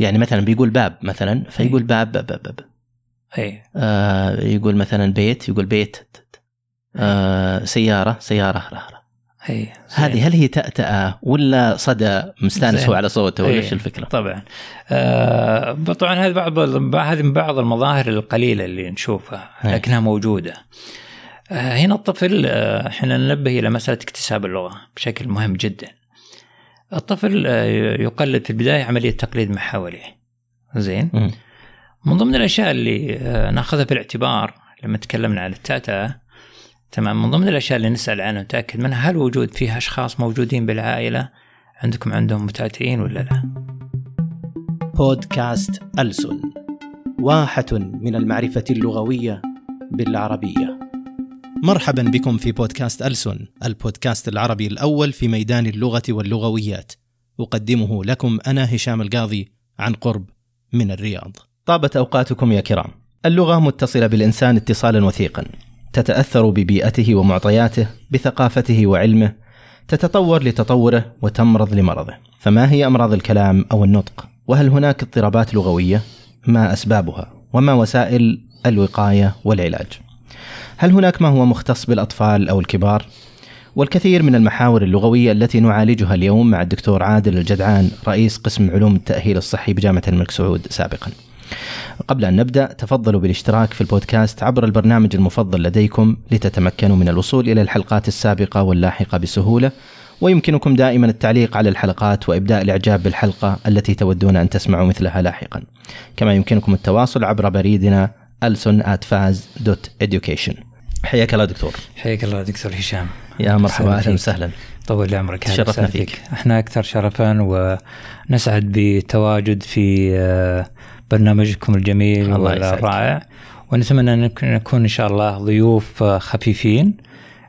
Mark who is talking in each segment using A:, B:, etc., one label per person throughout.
A: يعني مثلا بيقول باب مثلا فيقول باب باب باب, باب.
B: اي
A: آه يقول مثلا بيت يقول بيت آه سيارة سيارة راه
B: اي
A: هذه هل هي تأتأة ولا صدى
B: مستأنس.
A: هو على صوته ولا
B: إيه.
A: إيش الفكرة؟
B: طبعا آه طبعا هذه بعض هذه من بعض المظاهر القليلة اللي نشوفها
A: إيه.
B: لكنها موجودة آه هنا الطفل آه، إحنا ننبه إلى مسألة اكتساب اللغة بشكل مهم جدا الطفل آه، يقلد في البداية عملية تقليد ما حواليه زين. من ضمن الأشياء اللي آه، ناخذها في الاعتبار لما تكلمنا عن التأتأة تمام من ضمن الأشياء اللي نسأل عنها نتأكد منها هل وجود فيها أشخاص موجودين بالعائلة عندكم عندهم متأتئين ولا لا؟
C: بودكاست ألسن واحة من المعرفة اللغوية بالعربية مرحبا بكم في بودكاست ألسن البودكاست العربي الأول في ميدان اللغة واللغويات أقدمه لكم أنا هشام القاضي عن قرب من الرياض
A: طابت أوقاتكم يا كرام. اللغة متصلة بالإنسان اتصالا وثيقا. تتأثر ببيئته ومعطياته، بثقافته وعلمه، تتطور لتطوره وتمرض لمرضه. فما هي أمراض الكلام أو النطق؟ وهل هناك اضطرابات لغوية؟ ما أسبابها؟ وما وسائل الوقاية والعلاج؟ هل هناك ما هو مختص بالأطفال أو الكبار؟ والكثير من المحاور اللغوية التي نعالجها اليوم مع الدكتور عادل الجدعان رئيس قسم علوم التأهيل الصحي بجامعة الملك سعود سابقا. قبل أن نبدأ تفضلوا بالاشتراك في البودكاست عبر البرنامج المفضل لديكم لتتمكنوا من الوصول إلى الحلقات السابقة واللاحقة بسهولة ويمكنكم دائما التعليق على الحلقات وإبداء الإعجاب بالحلقة التي تودون أن تسمعوا مثلها لاحقا كما يمكنكم التواصل عبر بريدنا alson@faz.education حياك الله دكتور
B: حياك الله دكتور هشام
A: يا مرحبا
B: فيك.
A: وسهلا
B: طول عمرك أهلا
A: تشرفنا
B: وسهلا
A: فيك.
B: إحنا أكثر شرفا ونسعد بتواجد في آه، برنامجكم الجميل. والرائع ونتمنى أن نك- نكون إن شاء الله ضيوف آه، خفيفين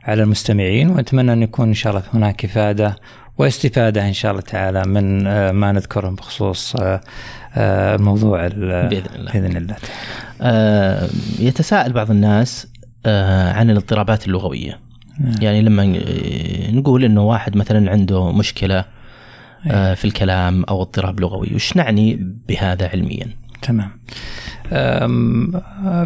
B: على المستمعين ونتمنى أن يكون إن شاء الله هناك إفادة واستفادة إن شاء الله تعالى من آه، ما نذكره بخصوص الموضوع ال-
A: بإذن الله.
B: بإذن الله
A: آه، يتساءل بعض الناس عن الاضطرابات اللغوية. يعني لما ن- نقول إنه واحد مثلا عنده مشكلة آه، في الكلام أو اضطراب لغوي وش نعني بهذا علميا؟
B: تمام.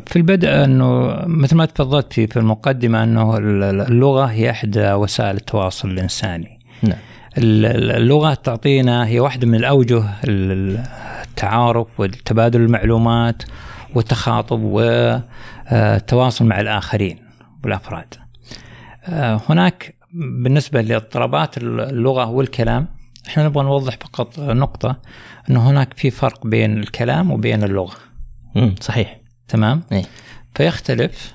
B: في البدء إنه مثل ما تفضلت في في المقدمة إنه اللغة هي إحدى وسائل التواصل الإنساني.
A: نعم.
B: ال- اللغة تعطينا هي واحدة من الأوجه ال- التعارف وتبادل المعلومات والتخاطب والتواصل مع الآخرين والأفراد. آه، هناك بالنسبة لاضطرابات اللغة والكلام إحنا نبغى نوضح فقط نقطة إنه هناك في فرق بين الكلام وبين اللغة.
A: مم، صحيح.
B: تمام؟
A: إيه.
B: فيختلف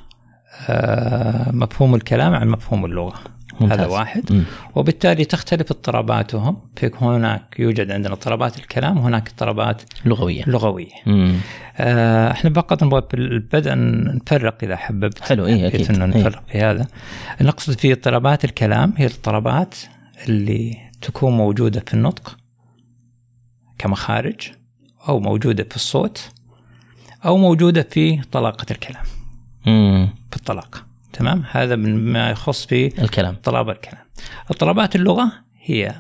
B: آه، مفهوم الكلام عن مفهوم اللغة.
A: ممتاز.
B: هذا واحد
A: مم.
B: وبالتالي تختلف اضطراباتهم هناك يوجد عندنا اضطرابات الكلام وهناك اضطرابات
A: لغوية
B: لغوية
A: مم.
B: آه، إحنا فقط نبغى في البدء نفرق إذا حببت
A: حلو، إيه،
B: حبيت
A: أكيد.
B: إنه
A: إيه.
B: نفرق في هذا نقصد في اضطرابات الكلام هي الاضطرابات اللي تكون موجودة في النطق كمخارج أو موجودة في الصوت أو موجودة في طلاقة الكلام
A: مم.
B: في الطلاقه تمام هذا من ما يخص في
A: الكلام
B: اضطراب الكلام اضطرابات اللغة هي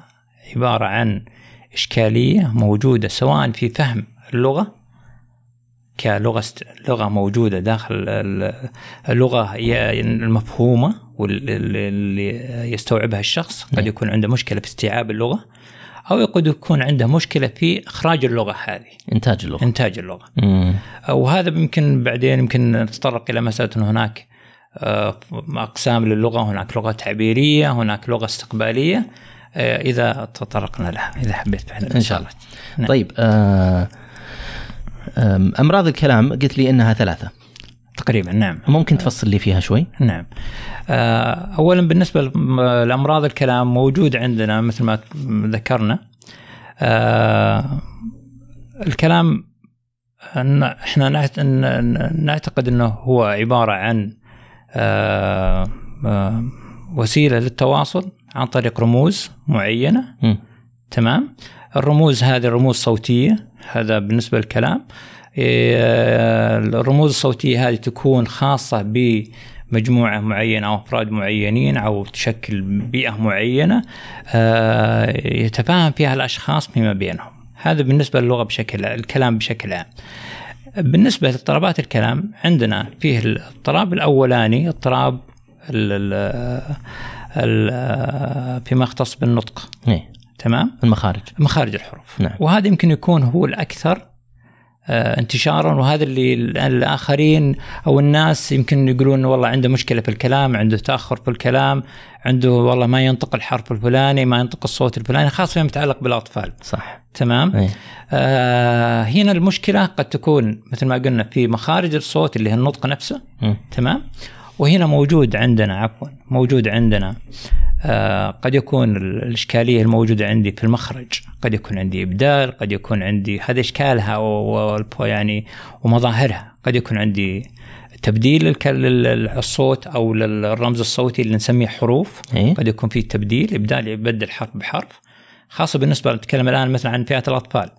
B: عبارة عن إشكالية موجودة سواء في فهم اللغة كلغة. لغة موجودة داخل ال- اللغة هي المفهومة واللي يستوعبها الشخص قد
A: نعم.
B: يكون عنده مشكلة في استيعاب اللغة أو قد يكون عنده مشكلة في إخراج اللغة هذه
A: إنتاج اللغة
B: إنتاج اللغة
A: مم.
B: وهذا يمكن بعدين يمكن نتطرق إلى مسألة انه هناك آه، أقسام للغة هناك لغة تعبيرية هناك لغة استقبالية آه، إذا تطرقنا لها إذا حبيت
A: إن شاء الله.
B: نعم.
A: طيب آه أمراض الكلام قلت لي إنها ثلاثة.
B: تقريبا نعم.
A: ممكن تفصل لي فيها شوي؟
B: نعم. اولا بالنسبة لأمراض الكلام موجود عندنا مثل ما ذكرنا. الكلام أن- إحنا نعتقد إنه هو عبارة عن وسيلة للتواصل عن طريق رموز معينة.
A: مم.
B: تمام؟ الرموز هذه رموز صوتية هذا بالنسبة للكلام. إيه، الرموز الصوتية هذه تكون خاصة بمجموعة معينة أو أفراد معينين أو تشكل بيئة معينة آه، يتفاهم فيها الأشخاص فيما بينهم. هذا بالنسبة للغة بشكل الكلام بشكل عام. بالنسبة لاضطرابات الكلام عندنا فيه الاضطراب الأولاني اضطراب ال ال فيما يختص بالنطق
A: إيه.
B: تمام
A: المخارج
B: مخارج الحروف
A: نعم.
B: وهذا يمكن يكون هو الأكثر آه، انتشارا وهذا اللي الآخرين أو الناس يمكن يقولون والله عنده مشكلة في الكلام عنده تأخر في الكلام عنده والله ما ينطق الحرف الفلاني ما ينطق الصوت الفلاني خاصة فيما يتعلق بالأطفال.
A: صح.
B: تمام؟
A: إيه.
B: آه هنا المشكلة قد تكون مثل ما قلنا في مخارج الصوت اللي هي النطق نفسه.
A: مم.
B: تمام؟ وهنا موجود عندنا عفوا موجود عندنا آه قد يكون ال- الإشكالية الموجودة عندي في المخرج. قد يكون عندي إبدال قد يكون عندي هذا إشكالها يعني ومظاهرها. قد يكون عندي تبديل الصوت أو للرمز الصوتي اللي نسميه حروف.
A: إيه.
B: قد يكون في تبديل إبدال يبدل حرف بحرف. خاصة بالنسبة نتكلم الآن مثلا عن فئة الأطفال.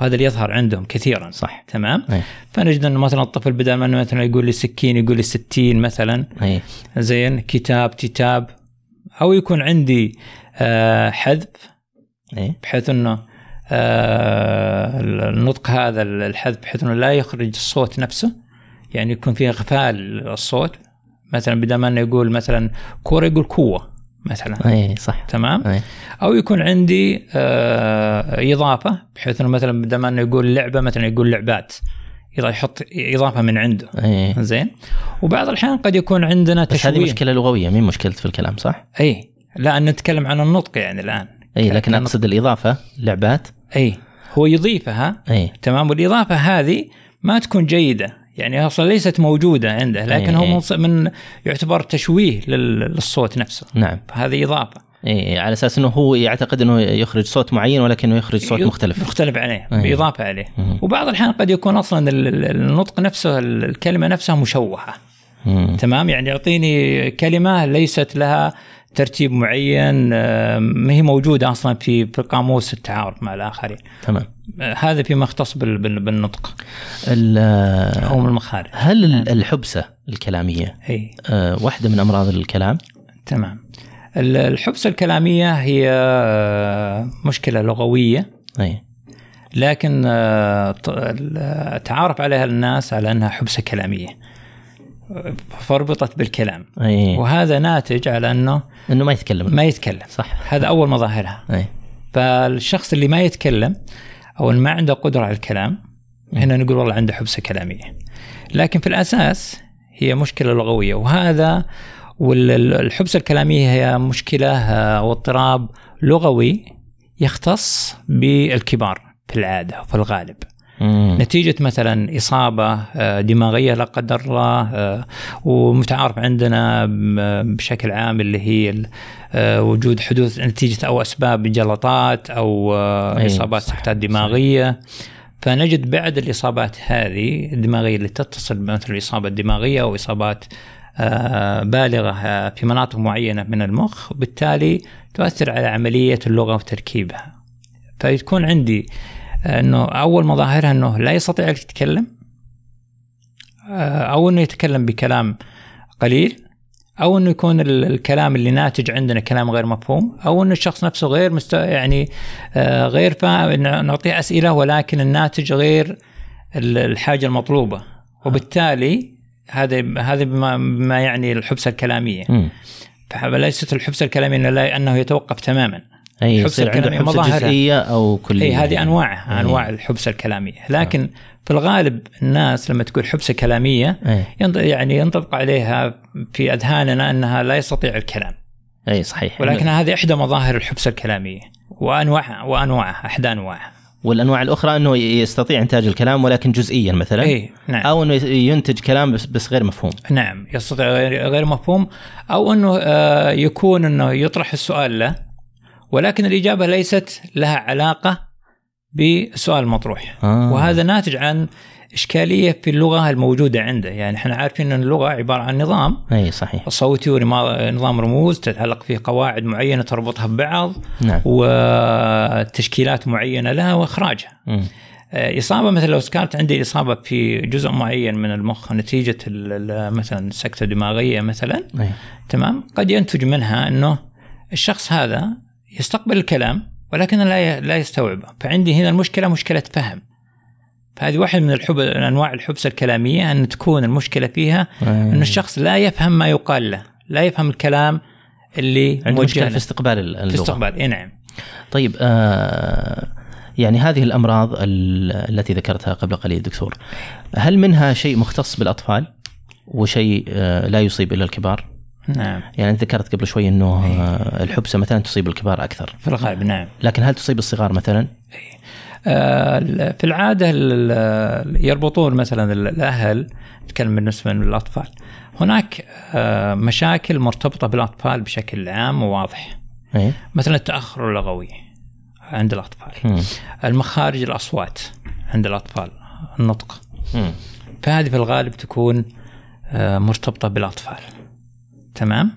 B: وهذا اللي يظهر عندهم كثيرا
A: صح.
B: تمام
A: إيه.
B: فنجد إنه مثلا الطفل بدل ما إنه مثلا يقول لي سكين يقول لي ستين مثلا. زين كتاب كتاب أو يكون عندي آه حذف. بحيث إنه آه النطق هذا الحذف بحيث إنه لا يخرج الصوت نفسه يعني يكون فيه إغفال الصوت مثلا بدل ما إنه يقول مثلا كورة يقول كوه مثلا.
A: إيه. صح.
B: تمام؟
A: إيه.
B: أو يكون عندي آه إضافة بحيث إنه مثلا بدل ما إنه يقول لعبة مثلا يقول لعبات. يحط إضافة من عنده.
A: إيه.
B: زين؟ وبعض الأحيان قد يكون عندنا
A: بس هذه
B: تشويه.
A: مشكلة لغوية مين مشكلة في الكلام صح؟
B: إي. لا نتكلم عن النطق يعني الآن.
A: إي لكن أقصد الإضافة لعبات.
B: إي. هو يضيفها
A: إي.
B: تمام؟ والإضافة هذه ما تكون جيدة. يعني أصلا ليست موجودة عنده لكن
A: إيه،
B: هو
A: إيه.
B: من, يعتبر تشويه لل- للصوت نفسه
A: نعم
B: فهذه إضافة
A: اي على أساس إنه هو يعتقد إنه يخرج صوت معين ولكنه يخرج صوت مختلف
B: مختلف عليه
A: أي.
B: بإضافة عليه
A: مم.
B: وبعض الأحيان قد يكون أصلا ال- ال- النطق نفسه ال- الكلمة نفسها مشوهة
A: مم.
B: تمام يعني يعطيني كلمة ليست لها ترتيب معين ما هي موجودة أصلا في في قاموس التعارف مع الآخرين.
A: تمام.
B: آه، هذا فيما يختص بال- بال- بالنطق.
A: ال-
B: أو المخارج.
A: هل ال- الحبسة الكلامية
B: إي.
A: آه، واحدة من أمراض الكلام؟
B: تمام. ال- الحبسة الكلامية هي آه، مشكلة لغوية.
A: إي.
B: لكن تعارف عليها الناس على أنها حبسة كلامية. فربطت بالكلام.
A: أي.
B: وهذا ناتج على أنه
A: إنه ما يتكلم.
B: ما يتكلم.
A: صح.
B: هذا أول مظاهرها.
A: أي.
B: فالشخص اللي ما يتكلم أو اللي ما عنده قدرة على الكلام هنا نقول والله عنده حبسه كلامية. لكن في الأساس هي مشكلة لغوية. وهذا والحبسه الكلامية هي مشكلة آه، أو اضطراب لغوي يختص بالكبار في العادة وفي الغالب.
A: مم.
B: نتيجة مثلا إصابة آه، دماغية لا قدر الله آه، ومتعارف عندنا م- بشكل عام اللي هي آه، وجود حدوث نتيجة أو أسباب جلطات أو آه،
A: أي،
B: إصابات سكتات دماغية. فنجد بعد الإصابات هذه الدماغية اللي تتصل مثل الإصابة الدماغية أو إصابات آه، بالغة آه، في مناطق معينة من المخ بالتالي تؤثر على عملية اللغة وتركيبها. فيكون عندي إنه أول مظاهرها إنه لا يستطيع يتكلم آه، أو إنه يتكلم بكلام قليل أو إنه يكون ال- الكلام اللي ناتج عندنا كلام غير مفهوم أو إنه الشخص نفسه غير مست... يعني آه، غير فاهم نعطيه أسئلة ولكن الناتج غير ال- الحاجة المطلوبة. وبالتالي هذا هذا بما, بما يعني الحبسة
A: الكلامية.
B: فليست الحبسة الكلامية لا- أنه يتوقف تماما.
A: أي عنده
B: الكلامية
A: حبسة
B: مظاهرها.
A: جزئية أو كلية.
B: اي هذه انواعها
A: إيه.
B: أنواع الحبسة الكلامية. لكن في الغالب الناس لما تقول حبسة
A: كلامية
B: ينط- يعني ينطبق عليها في أذهاننا أنها لا يستطيع الكلام.
A: اي صحيح.
B: ولكن هذه إحدى مظاهر الحبسة الكلامية وانواعها وانواعها احدى انواعها
A: والأنواع الأخرى أنه يستطيع إنتاج الكلام ولكن جزئيا مثلا.
B: اي نعم.
A: أو إنه ينتج كلام بس, بس غير مفهوم.
B: نعم يستطيع غير غير مفهوم. أو إنه آه، يكون إنه يطرح السؤال له. ولكن الإجابة ليست لها علاقة بالسؤال المطروح
A: آه.
B: وهذا ناتج عن إشكالية في اللغة الموجودة عنده. يعني إحنا عارفين إن اللغة عبارة عن نظام.
A: أي صحيح.
B: صوتي ونظام رموز تتعلق فيه قواعد معينة تربطها ببعض
A: نعم.
B: وتشكيلات معينة لها وإخراجها.
A: مم.
B: آه، إصابة مثلا لو كانت عندي إصابة في جزء معين من المخ نتيجة مثلا سكتة دماغية مثلا.
A: أي.
B: تمام؟ قد ينتج منها أنه الشخص هذا يستقبل الكلام ولكن لا لا يستوعبه. فعندي هنا المشكلة مشكلة فهم. فهذه واحد من الحب أنواع الحبس الكلامية أن تكون المشكلة فيها أن الشخص لا يفهم ما يقال له لا يفهم الكلام اللي
A: عنده
B: موجه
A: مشكلة
B: له.
A: في استقبال اللغة.
B: في استقبال إي نعم.
A: طيب آه يعني هذه الأمراض ال- التي ذكرتها قبل قليل دكتور هل منها شيء مختص بالأطفال وشيء آه لا يصيب إلا الكبار؟
B: نعم.
A: يعني انت ذكرت قبل شوي إنه آه الحبسة مثلا تصيب الكبار أكثر،
B: في الغالب نعم.
A: لكن هل تصيب الصغار مثلا؟
B: آه، في العادة ال- ال- يربطون مثلا ال- الأهل نتكلم بالنسبة للأطفال. هناك آه، مشاكل مرتبطة بالأطفال بشكل عام وواضح.
A: إيه.
B: مثلا التأخر اللغوي عند الأطفال.
A: مم.
B: المخارج الأصوات عند الأطفال. النطق.
A: مم.
B: فهذه في الغالب تكون آه، مرتبطة بالأطفال. تمام؟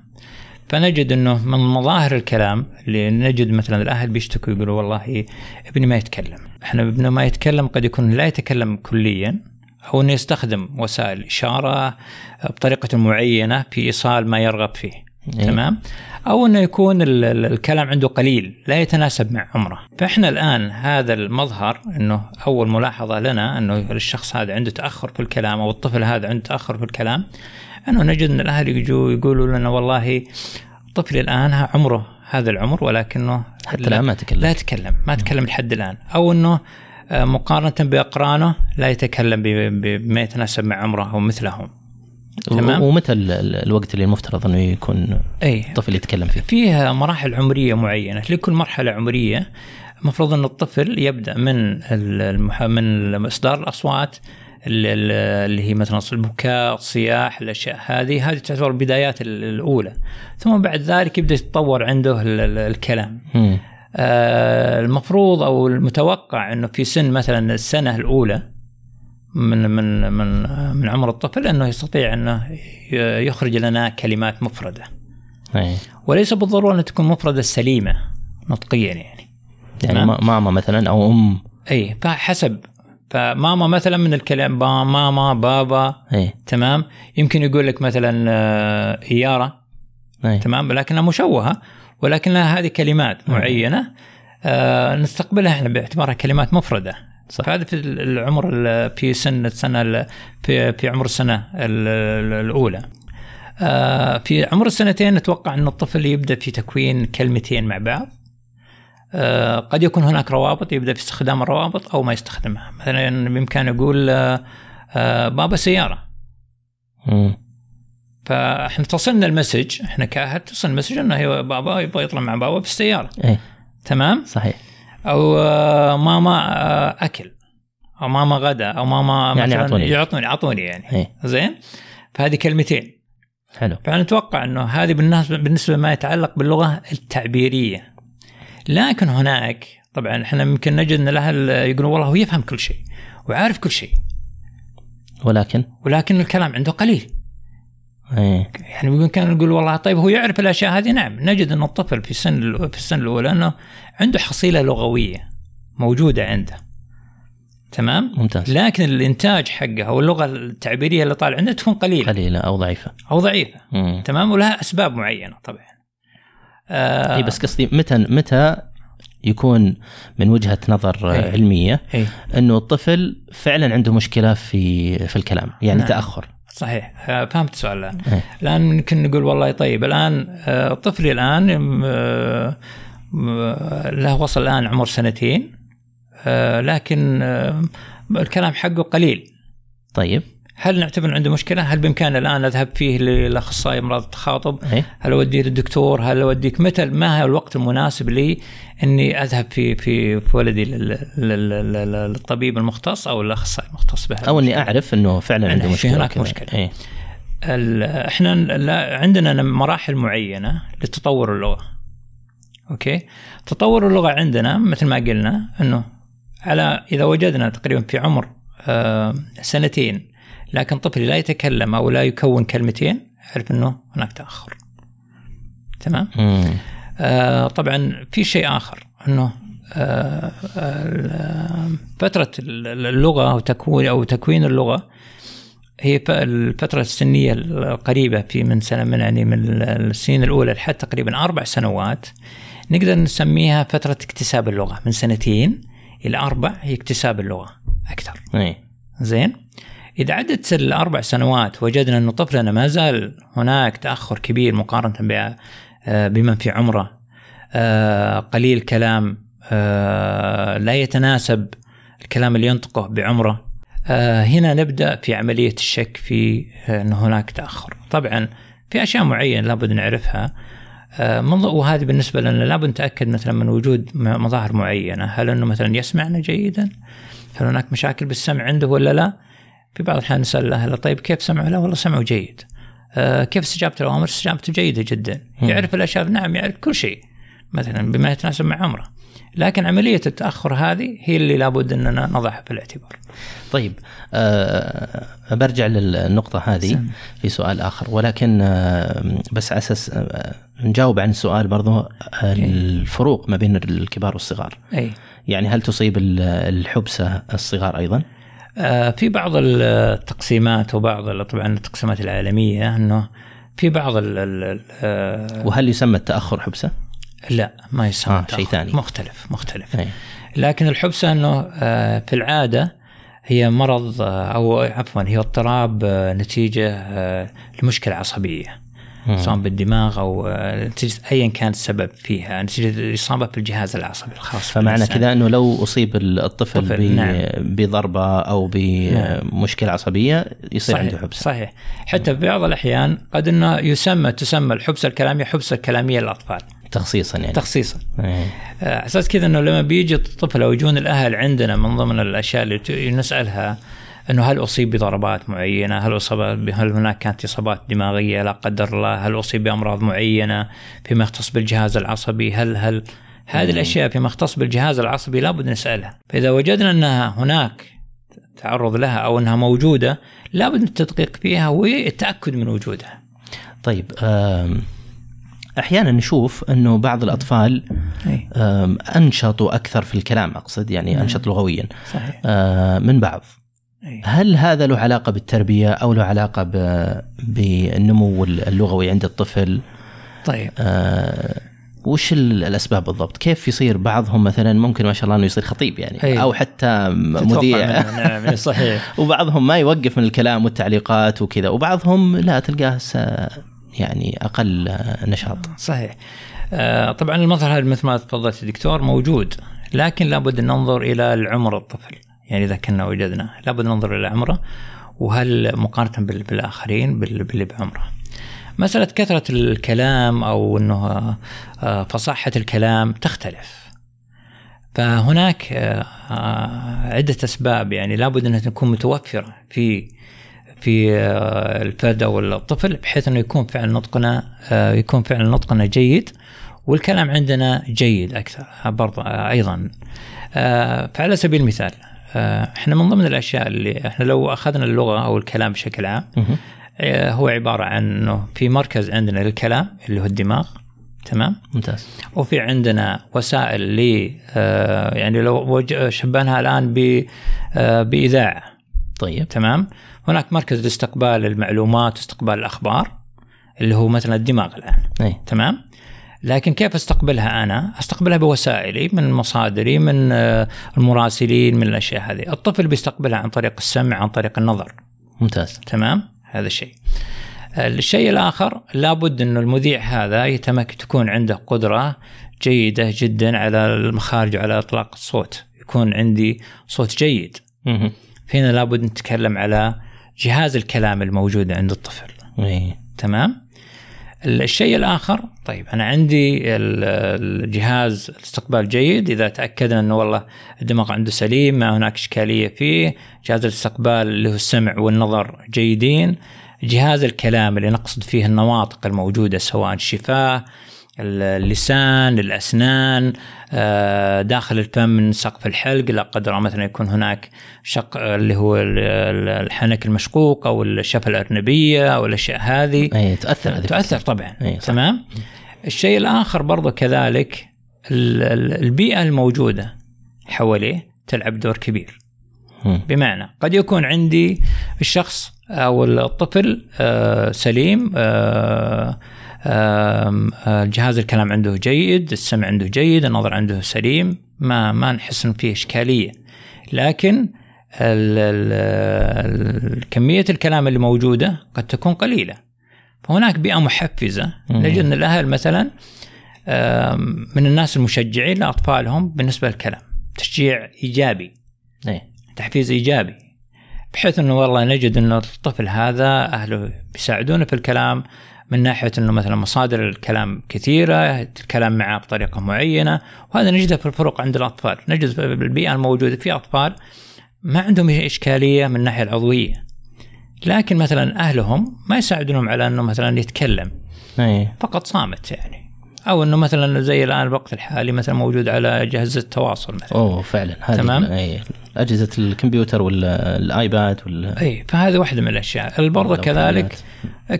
B: فنجد إنه من مظاهر الكلام اللي نجد مثلا الأهل بيشتكوا يقولوا والله ابني ما يتكلم. إحنا ابنه ما يتكلم قد يكون لا يتكلم كليا أو إنه يستخدم وسائل إشارة بطريقة معينة في إيصال ما يرغب فيه.
A: إيه.
B: تمام؟ أو إنه يكون ال- ال- الكلام عنده قليل لا يتناسب مع عمره. فإحنا الآن هذا المظهر إنه أول ملاحظة لنا إنه الشخص هذا عنده تأخر في الكلام أو الطفل هذا عنده تأخر في الكلام. انه نجد أن الأهل يجوا يقولوا لنا والله طفلي الآن ها عمره هذا العمر ولكنه
A: حتى الآن ما تكلم
B: لا يتكلم ما يتكلم لحد الآن أو أنه آه، مقارنة بأقرانه لا يتكلم بما يتناسب مع عمره أو مثلهم تمام.
A: ومتى ال- ال- الوقت اللي المفترض أنه يكون
B: اي
A: الطفل يتكلم فيه؟
B: فيها مراحل عمرية معينة لكل مرحلة عمرية المفروض أن الطفل يبدأ من. من اصدار الأصوات ال- ال- اللي هي مثلا البكاء الصياح الأشياء هذه هذه تعتبر البدايات ال- الأولى. ثم بعد ذلك يبدأ يتطور عنده ال- ال- الكلام. آه، المفروض أو المتوقع إنه في سن مثلا السنة الأولى من من من من عمر الطفل إنه يستطيع إنه يخرج لنا كلمات مفردة.
A: إيه.
B: وليس بالضرورة ان تكون مفردة سليمة نطقيا يعني.
A: يعني ماما مثلا أو أم.
B: أي فحسب فماما مثلا من الكلام با ماما بابا
A: إيه.
B: تمام؟ يمكن يقول لك مثلا آه، إيارة
A: إيه.
B: تمام؟ لكنها مشوهة ولكنها هذه كلمات معينة آه نستقبلها إحنا باعتبارها كلمات مفردة.
A: صح.
B: فهذا في العمر ال- في سن السنة ال- في في عمر السنة ال- ال- الأولى. آه في عمر السنتين نتوقع إن الطفل يبدأ في تكوين كلمتين مع بعض. قد يكون هناك روابط يبدأ في استخدام الروابط أو ما يستخدمها. مثلا بامكانه يقول آه آه بابا سياره
A: مم.
B: فإحنا تصلنا المسج إحنا كاهل تصل المسج إنه بابا يبغى يطلع مع بابا بالسياره
A: إيه.
B: تمام؟
A: صحيح.
B: أو آه، ماما آه، أكل أو ماما غدا أو ماما
A: يعني
B: مثلاً
A: أعطوني.
B: يعطوني أعطوني يعني.
A: إيه.
B: زين؟ فهذه كلمتين.
A: حلو.
B: فنتوقع إنه هذه بالنسبة ما يتعلق باللغة التعبيرية. لكن هناك طبعا إحنا يمكن نجد إن الأهل يقولون والله هو يفهم كل شيء وعارف كل شيء.
A: ولكن؟
B: ولكن الكلام عنده قليل.
A: إيه.
B: يعني يمكن نقول والله طيب هو يعرف الأشياء هذه؟ نعم. نجد إن الطفل في السن في السنة الأولى إنه عنده حصيلة لغوية موجودة عنده. تمام؟
A: ممتاز.
B: لكن الإنتاج حقه أو اللغة التعبيرية اللي طالع عنده تكون قليلة.
A: قليلة أو ضعيفة.
B: أو ضعيفة.
A: مم.
B: تمام؟ ولها أسباب معينة طبعا. آه
A: اي بس قصدي متى متى يكون من وجهة نظر
B: إيه.
A: علمية
B: اي
A: إنه الطفل فعلا عنده مشكلة في في الكلام يعني
B: نعم.
A: تأخر
B: صحيح آه، فهمت السؤال الآن
A: إيه.
B: الآن ممكن نقول والله طيب الآن آه، طفلي الآن آه، له وصل الآن عمر سنتين لكن الكلام حقه قليل
A: طيب
B: هل نعتبر عنده مشكلة؟ هل بإمكاني الآن أذهب فيه للأخصائي امراض التخاطب؟
A: إيه
B: هل أوديه للدكتور؟ هل أوديك متى ما هو الوقت المناسب لي إني أذهب في في في ولدي لل- لل- لل- للطبيب المختص أو الأخصائي المختص بهذا
A: أو
B: إني؟
A: أعرف إنه فعلا عنده
B: في
A: مشكلة
B: هناك.
A: إيه
B: ال- إحنا لا- عندنا مراحل معينة لتطور اللغة. أوكي؟ تطور اللغة عندنا مثل ما قلنا إنه على إذا وجدنا تقريبا في عمر آه، سنتين لكن طفل لا يتكلم أو لا يكون كلمتين أعرف إنه هناك تأخر. تمام؟ آه، طبعا في شيء آخر إنه آه، آه، فترة اللغة أو تكوين أو تكوين اللغة هي الفترة السنية القريبة في من سنة من يعني من السنين الأولى لحد تقريبا أربع سنوات نقدر نسميها فترة اكتساب اللغة. من سنتين إلى أربع هي اكتساب اللغة أكثر.
A: اي
B: زين؟ إذا عدت الأربع سنوات وجدنا انه طفلنا ما زال هناك تأخر كبير مقارنة ب- آه، بمن في عمره آه، قليل كلام آه، لا يتناسب الكلام اللي ينطقه بعمره. هنا نبدأ في عملية الشك في أن هناك تأخر. طبعا في أشياء معينة لابد نعرفها. وهذه بالنسبة لنا لابد نتأكد مثلا من وجود مظاهر معينة. هل أنه مثلا يسمعنا جيدا؟ هل هناك مشاكل بالسمع عنده ولا لا؟ في بعض الأحيان نسأل الأهل طيب كيف سمعوا؟ لا والله سمعوا جيد. آه، كيف استجابة الاوامر استجابته جيدة جدا. يعرف الأشياء نعم يعرف كل شيء. مثلا بما يتناسب مع عمره. لكن عملية التأخر هذه هي اللي لابد أننا نضعها في الاعتبار.
A: طيب أه برجع للنقطة هذه
B: سم.
A: في سؤال آخر. ولكن أه بس على أساس أه نجاوب عن السؤال برضو آه، الفروق ما بين الكبار والصغار.
B: اي
A: يعني هل تصيب ال- الحبسة الصغار أيضا؟
B: آه، في بعض التقسيمات وبعض طبعا التقسيمات العالمية إنه في بعض ال ال آه،
A: وهل يسمى التأخر حبسة؟
B: لا ما يسمى
A: آه،. شيء ثاني.
B: مختلف مختلف
A: أي.
B: لكن الحبسة إنه آه، في العادة هي مرض أو عفوا هي اضطراب نتيجة لمشكلة
A: عصبية.
B: سواء بالدماغ أو آه، نتيجه ايا كان السبب فيها. نتيجه الاصابه في الجهاز العصبي الخاص
A: فمعنى. كذا أنه لو أصيب الطفل
B: طفل، نعم.
A: بضربة أو بمشكلة عصبية يصير
B: صحيح
A: عنده حبسة.
B: صحيح. حتى في بعض الأحيان قد إنه يسمى تسمى الحبسة الكلامية حبسة كلامية للأطفال.
A: تخصيصا يعني.
B: تخصيصا.
A: أي.
B: آه، أساس كذا إنه لما بيجي الطفل أو يجون الأهل عندنا من ضمن الأشياء اللي نسألها إنه هل أصيب بضربات معينة؟ هل أصاب هل هناك كانت إصابات دماغية لا قدر الله؟ هل أصيب بأمراض معينة فيما يختص بالجهاز العصبي؟ هل هل هذه الأشياء فيما يختص بالجهاز العصبي لابد نسألها، فإذا وجدنا انها هناك تعرض لها أو أنها موجودة لابد من التدقيق فيها والتأكد من وجودها.
A: طيب أحيانا نشوف أنه بعض الأطفال
B: أي.
A: آم، انشط وأكثر في الكلام أقصد يعني
B: نعم.
A: انشط لغويا
B: صحيح.
A: آه، من بعض. هل هذا له علاقة بالتربية أو له علاقة بالنمو اللغوي عند الطفل؟
B: طيب.
A: آه، وش ال- الأسباب بالضبط؟ كيف يصير بعضهم مثلا ممكن ما شاء الله إنه يصير خطيب يعني
B: أي.
A: أو حتى مذيع.
B: منه، نعم صحيح.
A: وبعضهم ما يوقف من الكلام والتعليقات وكذا وبعضهم لا تلقاه يعني أقل نشاط.
B: صحيح. آه، طبعا المظهر هذا مثل ما تفضلت دكتور موجود لكن لابد أن ننظر إلى العمر الطفل. يعني إذا كنا وجدنا. لابد ننظر إلى عمره وهل مقارنة بال- بالآخرين بال- باللي بعمره. مسألة كثرة الكلام أو إنه آه، فصاحة الكلام تختلف. فهناك آه، آه، عدة أسباب. يعني لابد أنها تكون متوفرة في في الفرد أو الطفل بحيث أنه يكون فعل نطقنا يكون فعل نطقنا جيد والكلام عندنا جيد أكثر آه، برضه آه، فعلى سبيل المثال إحنا من ضمن الأشياء اللي إحنا لو أخذنا اللغة أو الكلام بشكل عام. آه، هو عبارة عن إنه في مركز عندنا للكلام اللي هو الدماغ تمام؟
A: ممتاز.
B: وفي عندنا وسائل ل آه، يعني لو شبهناها الآن ب آه، بإذاعة
A: طيب.
B: تمام؟ هناك مركز لاستقبال المعلومات واستقبال الأخبار اللي هو مثلا الدماغ الآن
A: أي.
B: تمام؟ لكن كيف أستقبلها أنا؟ أستقبلها بوسائلي من مصادري من آه، المراسلين من الأشياء هذه. الطفل بيستقبلها عن طريق السمع عن طريق النظر.
A: ممتاز.
B: تمام؟ هذا الشيء. الشيء الآخر لابد أنه المذيع هذا يتمك تكون عنده قدرة جيدة جدا على المخارج وعلى إطلاق الصوت. يكون عندي صوت جيد. فهنا لابد نتكلم على جهاز الكلام الموجود عند الطفل.
A: اي
B: تمام؟ الشيء الآخر طيب أنا عندي ال- الجهاز الاستقبال جيد إذا تأكدنا أنه والله الدماغ عنده سليم ما هناك إشكالية فيه جهاز الاستقبال اللي هو السمع والنظر جيدين. جهاز الكلام اللي نقصد فيه النواطق الموجودة سواء الشفاه اللسان الأسنان آه، داخل الفم من سقف الحلق لا قدر الله مثلا يكون هناك شق اللي هو ال- ال- الحنك المشقوق أو الشفة الأرنبية أو الأشياء هذه
A: تاثر هذه
B: تؤثر طبعا
A: أي، صح.
B: تمام الشيء الآخر برضو كذلك ال- ال- البيئة الموجودة حواليه تلعب دور كبير. بمعنى قد يكون عندي الشخص أو الطفل آه، سليم آه، آم، آه، جهاز الكلام عنده جيد السمع عنده جيد النظر عنده سليم ما ما نحس ان فيه إشكالية. لكن كمية الكلام اللي موجودة قد تكون قليلة. فهناك بيئة
A: محفزة.
B: نجد إن الأهل مثلا من الناس المشجعين لأطفالهم بالنسبة للكلام. تشجيع إيجابي.
A: إيه.
B: تحفيز إيجابي. بحيث إنه والله نجد انه الطفل هذا أهله بيساعدونه في الكلام من ناحية إنه مثلا مصادر الكلام كثيرة، الكلام معه بطريقة معينة، وهذا نجده في الفروق عند الأطفال، نجد في البيئة الموجودة في أطفال ما عندهم إشكالية من الناحية العضوية. لكن مثلا أهلهم ما يساعدونهم على إنه مثلا يتكلم،
A: إيه
B: فقط صامت يعني. أو إنه مثلا زي الآن الوقت الحالي مثلا موجود على جهاز التواصل مثلا.
A: أوه فعلا هذه
B: تمام.
A: إيه أجهزة الكمبيوتر والايباد وال
B: أي فهذه واحدة من الأشياء برضه. كذلك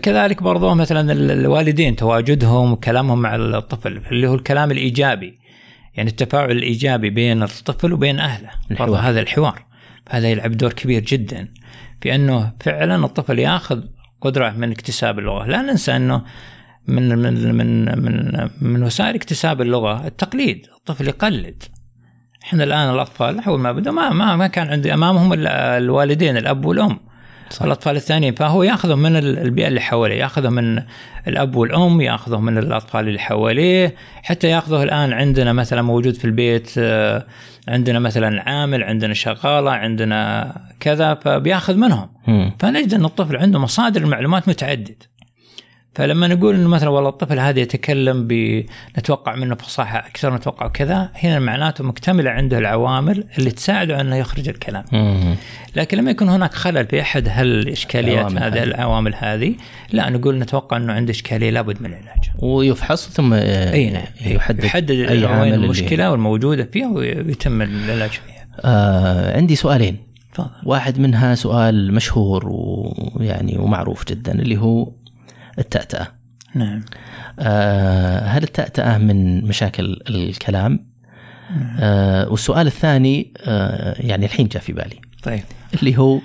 B: كذلك برضه مثلا ال- الوالدين تواجدهم وكلامهم مع الطفل اللي هو الكلام الإيجابي يعني التفاعل الإيجابي بين الطفل وبين أهله برضه
A: الحوار.
B: هذا الحوار هذا يلعب دور كبير جدا في أنه فعلا الطفل ياخذ قدرة من اكتساب اللغة لا ننسى أنه من من من من من وسائل اكتساب اللغة التقليد الطفل يقلد. إحنا الآن الأطفال اول ما بدوا ما ما ما كان عندي امامهم الوالدين الأب والأم.
A: صح.
B: الأطفال الثانيين فهو ياخذهم من ال- البيئة اللي حواليه ياخذهم من الأب والأم ياخذهم من الأطفال اللي حواليه. حتى يأخذه الآن عندنا مثلا موجود في البيت آه، عندنا مثلا عامل عندنا شغالة عندنا كذا فبيأخذ منهم.
A: مم.
B: فنجد إن الطفل عنده مصادر المعلومات متعدد فلما نقول إنه مثلا والله الطفل هذا يتكلم ب نتوقع منه فصاحه أكثر نتوقع كذا هنا معناته مكتملة عنده العوامل اللي تساعده أنه يخرج الكلام.
A: مم.
B: لكن لما يكون هناك خلل في أحد هالاشكاليات هذه. العوامل هذه؟ لا نقول نتوقع إنه عنده إشكالية لابد من العلاج.
A: ويفحص ثم
B: إي نعم
A: يحدد,
B: يحدد أي
A: عامل اللي-
B: المشكلة والموجودة فيها ويتم العلاج فيها.
A: آه عندي سؤالين.
B: تفضل.
A: واحد منها سؤال مشهور ويعني ومعروف جدا اللي هو التأتأة.
B: نعم.
A: آه هل التأتأة من مشاكل الكلام؟ آه والسؤال الثاني آه يعني الحين جاء في بالي.
B: طيب.
A: اللي هو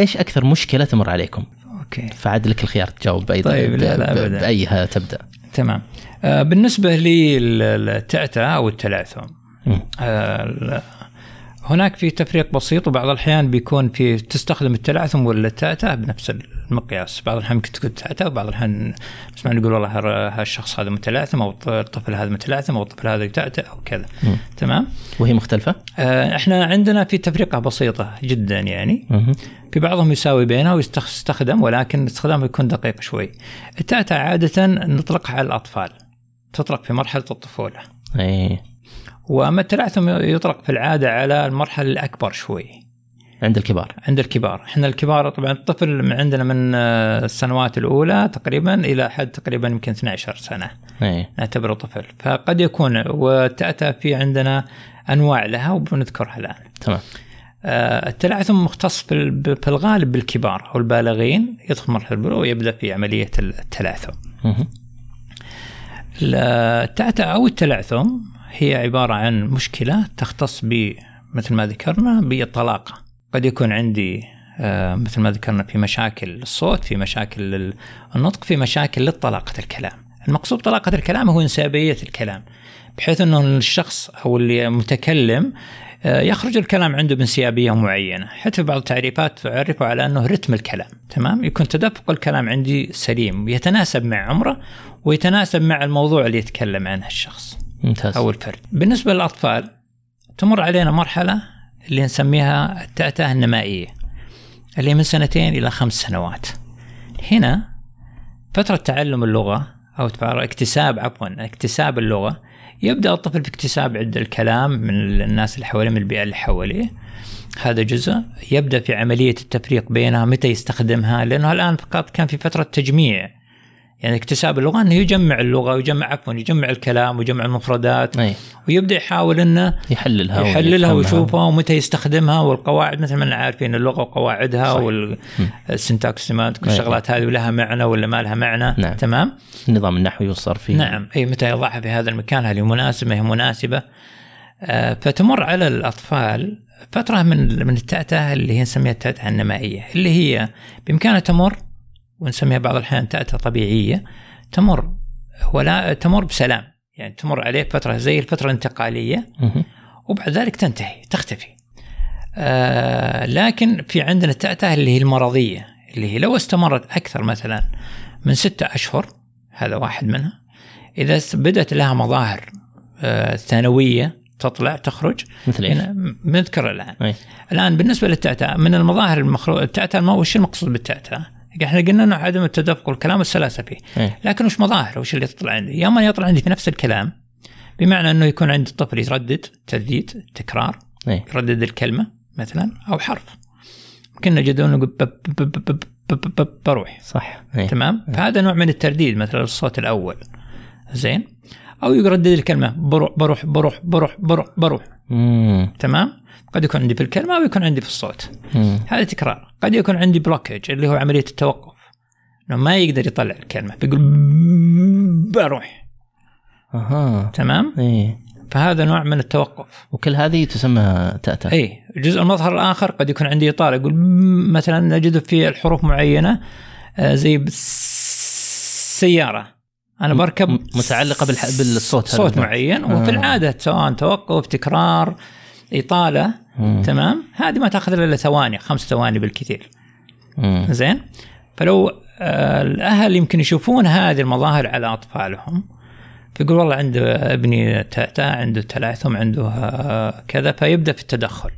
A: إيش أكثر مشكلة تمر عليكم؟
B: أوكي.
A: فعاد لك الخيار تجاوب بأي
B: طيب، لا، لا، أبداً.
A: بأيها تبدأ.
B: تمام. آه، بالنسبة للتأتأة أو التلعثم. آه، هناك في تفريق بسيط وبعض الأحيان بيكون في تستخدم التلعثم ولا التأتأة بنفس المقياس. بعض الأحيان ممكن تكون تأتأة وبعض الأحيان نسمع نقول والله هالشخص هذا متلعثم الط- الطفل هذا متلعثم أو الطفل هذا يتأتأ أو كذا. تمام؟
A: وهي مختلفة؟
B: آه، إحنا عندنا في تفرقة بسيطة جدا يعني. في بعضهم يساوي بينها ويستخدم ولكن استخدامه يكون دقيق شوي. التأتأة عادة نطلقها على الأطفال تطلق في مرحلة الطفولة.
A: إيه.
B: وأما التلعثم يطلق في العادة على المرحلة الأكبر شوي.
A: عند الكبار.
B: عند الكبار. إحنا الكبار طبعا الطفل من عندنا من آه، السنوات الأولى تقريبا إلى حد تقريبا يمكن 12 سنة.
A: إيه.
B: نعتبره طفل. فقد يكون وتأتى في عندنا أنواع لها وبنذكرها الآن.
A: تمام.
B: آه، التلعثم مختص في ال- في الغالب بالكبار أو البالغين. يدخل مرحلة البلوغ ويبدأ في عملية التلعثم. التأتأة أو التلعثم هي عبارة عن مشكلة تختص ب مثل ما ذكرنا بالطلاقة. قد يكون عندي آه، مثل ما ذكرنا في مشاكل الصوت في مشاكل النطق في مشاكل لطلاقة الكلام. المقصود طلاقة الكلام هو انسيابية الكلام بحيث أنه الشخص أو اللي متكلم آه، يخرج الكلام عنده بانسيابية معينة. حتى في بعض التعريفات تعرفه على أنه رتم الكلام تمام؟ يكون تدفق الكلام عندي سليم يتناسب مع عمره ويتناسب مع الموضوع اللي يتكلم عنه الشخص.
A: ممتاز.
B: أو الفرد بالنسبة للأطفال تمر علينا مرحلة اللي نسميها التأتأة النمائية اللي من سنتين إلى خمس سنوات. هنا فترة تعلم أو تعرف- اكتساب عفوا اكتساب اللغة يبدأ الطفل في اكتساب عند الكلام من الناس اللي حواليه من البيئة اللي حواليه. هذا جزء. يبدأ في عملية التفريق بينها متى يستخدمها؟ لأنه الآن فقط كان في فترة تجميع. يعني اكتساب اللغة أنه يجمع اللغة ويجمع عفوا يجمع الكلام ويجمع المفردات
A: إيه
B: ويبدأ يحاول أنه
A: يحللها
B: يحللها. ويشوفها ومتى يستخدمها والقواعد مثل ما إحنا عارفين اللغة وقواعدها والسنتاكس سيمانتك والشغلات هذه ولها معنى ولا ما لها معنى.
A: نعم.
B: تمام؟
A: النظام النحوي والصرفي
B: نعم. أي متى يضعها في هذا المكان هل هي مناسبة هي مناسبة. آه، فتمر على الأطفال فترة من من التأتأة اللي هي نسميها التأتأة النمائية اللي هي بإمكانها تمر ونسميها بعض الأحيان تأتأة طبيعية تمر ولا تمر بسلام يعني تمر عليه فترة زي الفترة الانتقالية
A: مهم.
B: وبعد ذلك تنتهي تختفي آه لكن في عندنا التأتأة اللي هي المرضية اللي هي لو استمرت أكثر مثلا من ستة أشهر هذا واحد منها إذا بدأت لها مظاهر آه ثانوية تطلع تخرج
A: مثل إيش؟
B: هنا بنذكر الآن
A: أي.
B: الآن بالنسبة للتأتأة من المظاهر المخلوق التأتأة ما وش المقصود بالتأتأة؟ إحنا قلنا إنه عدم التدفق والكلام والسلاسة فيه.
A: أي.
B: لكن وش مظاهر؟ وش اللي يطلع عندي؟ يا اما يطلع عندي في نفس الكلام بمعنى إنه يكون عندي الطفل يردد ترديد تكرار
A: أي.
B: يردد الكلمة مثلا أو حرف. بب- بب- بب- بروح.
A: صح. أي.
B: تمام؟ فهذا نوع من الترديد مثلا الصوت الأول. زين؟ أو يردد الكلمة بروح بروح بروح بروح بروح بروح.
A: مم.
B: تمام؟ قد يكون عندي في الكلمة أو يكون عندي في الصوت.
A: مم.
B: هذا تكرار. قد يكون عندي blockage اللي هو عملية التوقف. إنه ما يقدر يطلع الكلمة. بيقول بروح.
A: أها.
B: تمام؟
A: إي.
B: فهذا نوع من التوقف.
A: وكل هذه تسمى تأتأة
B: إي. الجزء المظهر الآخر قد يكون عندي اطاله يقول مثلا نجده في الحروف معينة آه، زي سيارة. أنا بركب
A: م- متعلقة بالح... بالصوت
B: صوت. معين
A: آه.
B: وفي العادة سواء توقف تكرار
A: إطالة.
B: تمام؟ هذه ما تأخذ إلا ثواني خمس ثواني بالكثير.
A: مم.
B: زين؟ فلو آه، الأهل يمكن يشوفون هذه المظاهر على أطفالهم فيقول والله عنده ابني تأتأة عنده تلعثم عنده آه، كذا فيبدأ في التدخل.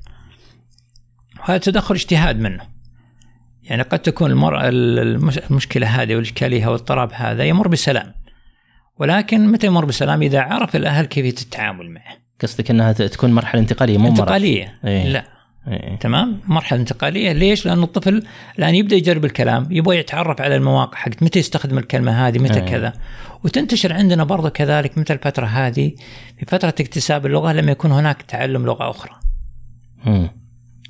B: وهذا التدخل اجتهاد منه. يعني قد تكون المر... المش- المشكلة هذه والإشكالية والاضطراب هذا يمر بسلام. ولكن متى يمر بسلام؟ إذا عرف الأهل كيفيه التعامل معه.
A: قصدك إنها تكون مرحلة انتقالية مو
B: انتقالية.
A: إيه.
B: لا.
A: إيه.
B: تمام؟ مرحلة انتقالية. ليش؟ لأنه الطفل الآن يبدأ يجرب الكلام يبغى يتعرف على المواقع حقت. متى يستخدم الكلمة هذه؟ متى
A: أي.
B: كذا؟ وتنتشر عندنا برضه كذلك مثل الفترة هذه في فترة اكتساب اللغة لما يكون هناك تعلم لغة أخرى.
A: مم.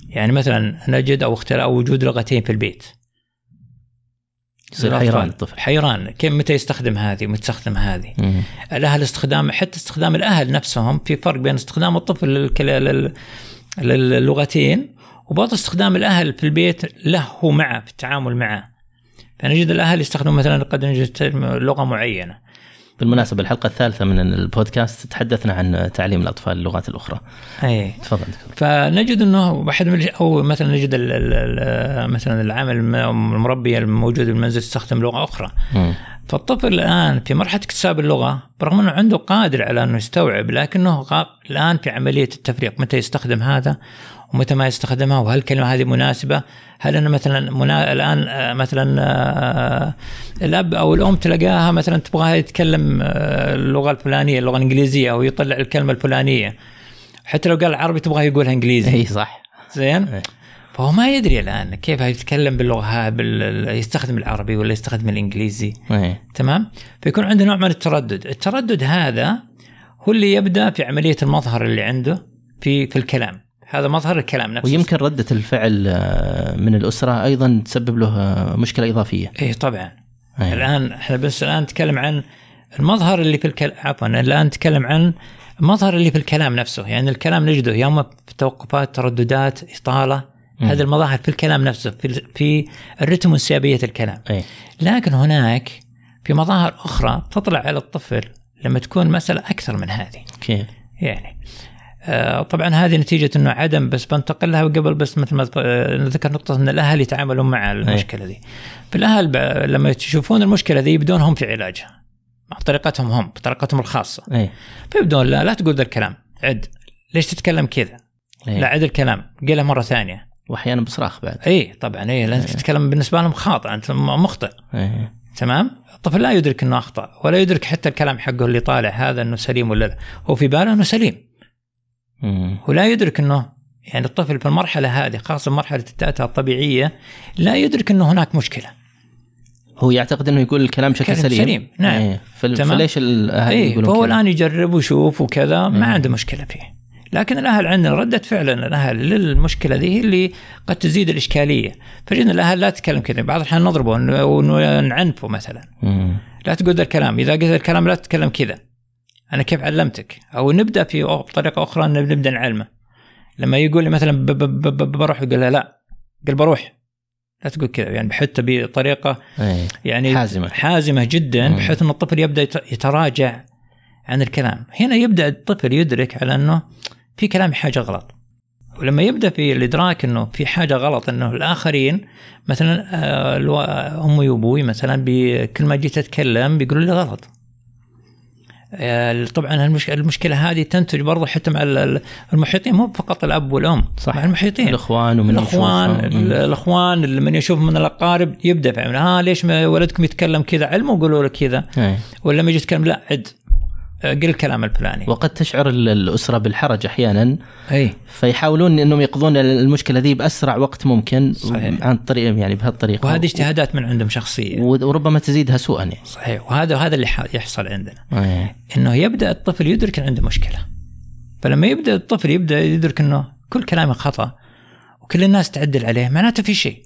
B: يعني مثلا نجد أو اختلاف وجود لغتين في البيت.
A: يصير. حيران الطفل.
B: حيران. كيف متى يستخدم هذه؟ ومتى يستخدم هذه؟
A: مم.
B: الأهل استخدام حتى استخدام الأهل نفسهم في فرق بين استخدام الطفل للكل- لل- للغتين وبرضه استخدام الأهل في البيت له هو معه في التعامل معه. فنجد الأهل يستخدمون مثلا قد نجد لغة معينة.
A: بالمناسبة الحلقة الثالثة من البودكاست تحدثنا عن تعليم الأطفال اللغات الأخرى.
B: اي
A: تفضل.
B: فنجد واحد من أو مثلا نجد ال ال ال مثلا العامل الم- المربي الموجود بالمنزل يستخدم لغة أخرى.
A: مم.
B: فالطفل الآن في مرحلة اكتساب اللغة برغم إنه عنده قادر على إنه يستوعب لكنه الآن في عملية التفريق. متى يستخدم هذا؟ ومتى ما يستخدمها وهل الكلمة هذه مناسبة؟ هل أنا مثلا منا... الآن آه، مثلا آه، الأب أو الأم تلقاها مثلا تبغاها يتكلم آه، اللغة الفلانية اللغة الإنجليزية أو يطلع الكلمة الفلانية. حتى لو قال عربي تبغاه يقولها إنجليزي.
A: إي صح.
B: زين. فهو ما يدري الآن كيف يتكلم باللغة بال... يستخدم العربي ولا يستخدم الإنجليزي.
A: إي.
B: تمام؟ فيكون عنده نوع من التردد. التردد هذا هو اللي يبدأ في عملية المظهر اللي عنده في في الكلام. هذا مظهر الكلام نفسه.
A: ويمكن ردة الفعل آه، من الأسرة أيضا تسبب له آه، مشكلة إضافية.
B: إيه طبعا.
A: أي.
B: الآن إحنا بس الآن نتكلم عن المظهر اللي في الكلام عفوا الآن نتكلم عن المظهر اللي في الكلام نفسه. يعني الكلام نجده يا اما في توقفات ترددات
A: إطالة.
B: هذه المظاهر في الكلام نفسه في في الرتم وانسيابيه الكلام.
A: أي.
B: لكن هناك في مظاهر أخرى تطلع على الطفل لما تكون مسألة أكثر من هذه.
A: كيف
B: يعني طبعا هذه نتيجة إنه عدم بس بنتقل لها قبل بس مثل ما آه، نذكر نقطة إن الأهل يتعاملون مع المشكلة ذي. فالاهل لما يشوفون المشكلة ذي يبدون هم في علاجها. بطريقتهم هم بطريقتهم الخاصة.
A: اي
B: فيبدون لا لا تقول ذا الكلام عد ليش تتكلم كذا؟
A: إي.
B: لا عد الكلام قلها مرة ثانية.
A: واحيانا بصراخ بعد
B: اي طبعا اي لأنك تتكلم بالنسبة لهم خاطئ أنت مخطئ. تمام؟ الطفل لا يدرك إنه أخطأ ولا يدرك حتى الكلام حقه اللي طالع هذا إنه سليم ولا لا، هو في باله إنه سليم.
A: مم.
B: ولا يدرك إنه يعني الطفل في المرحلة هذه خاصة مرحلة التأتأة الطبيعية لا يدرك إنه هناك مشكلة
A: هو يعتقد إنه يقول الكلام بشكل سليم
B: سليم، نعم.
A: إيه. فل...
B: تمام.
A: فليش الاهل
B: اي
A: يقولون
B: فهو؟ الآن يجرب ويشوف وكذا ما. عنده مشكلة فيه لكن الأهل عندنا رده فعل الأهل للمشكلة ذي اللي قد تزيد الإشكالية فجينا الأهل لا تتكلم كذا بعض الأحيان نضربه ون- ونعنفه مثلا
A: مم.
B: لا تقول ذا الكلام إذا قلت الكلام لا تتكلم كذا أنا كيف علمتك أو نبدأ في بطريقه أخرى نبدأ نعلمه لما يقول لي مثلا بروح يقول له لا قال بروح لا تقول كذا يعني حتى بطريقة
A: أي.
B: يعني
A: حازمة.
B: حازمة جدا. بحيث أن الطفل يبدأ يت- يتراجع عن الكلام هنا يبدأ الطفل يدرك على إنه في كلام حاجة غلط ولما يبدأ في الإدراك إنه في حاجة غلط إنه الآخرين مثلا آه، أمي وأبوي مثلا كل ما جيت أتكلم بيقولوا لي غلط طبعا المش- المشكلة هذه تنتج برضه حتى مع ال- ال- المحيطين مو فقط الأب والأم
A: صح.
B: مع المحيطين.
A: الإخوان ومن
B: الإخوان الإخوان اللي من يشوف من الأقارب يبدا فهم ها ليش ولدكم يتكلم كذا؟ علموا قولوا له كذا.
A: أي.
B: ولا لما يجي يتكلم لا عد. آه، قل الكلام الفلاني.
A: وقد تشعر ال- الأسرة بالحرج أحيانا.
B: أي.
A: فيحاولون إنهم يقضون المشكلة ذي بأسرع وقت ممكن
B: صحيح.
A: عن طريق يعني بهالطريقة.
B: وهذه اجتهادات من عندهم
A: شخصية. وربما تزيدها سوءا يعني.
B: صحيح. وهذا هذا اللي يحصل عندنا.
A: أي.
B: إنه يبدأ الطفل يدرك إن عنده مشكلة. فلما يبدأ الطفل يبدأ يدرك إنه كل كلامي خطأ وكل الناس تعدل عليه معناته في شيء.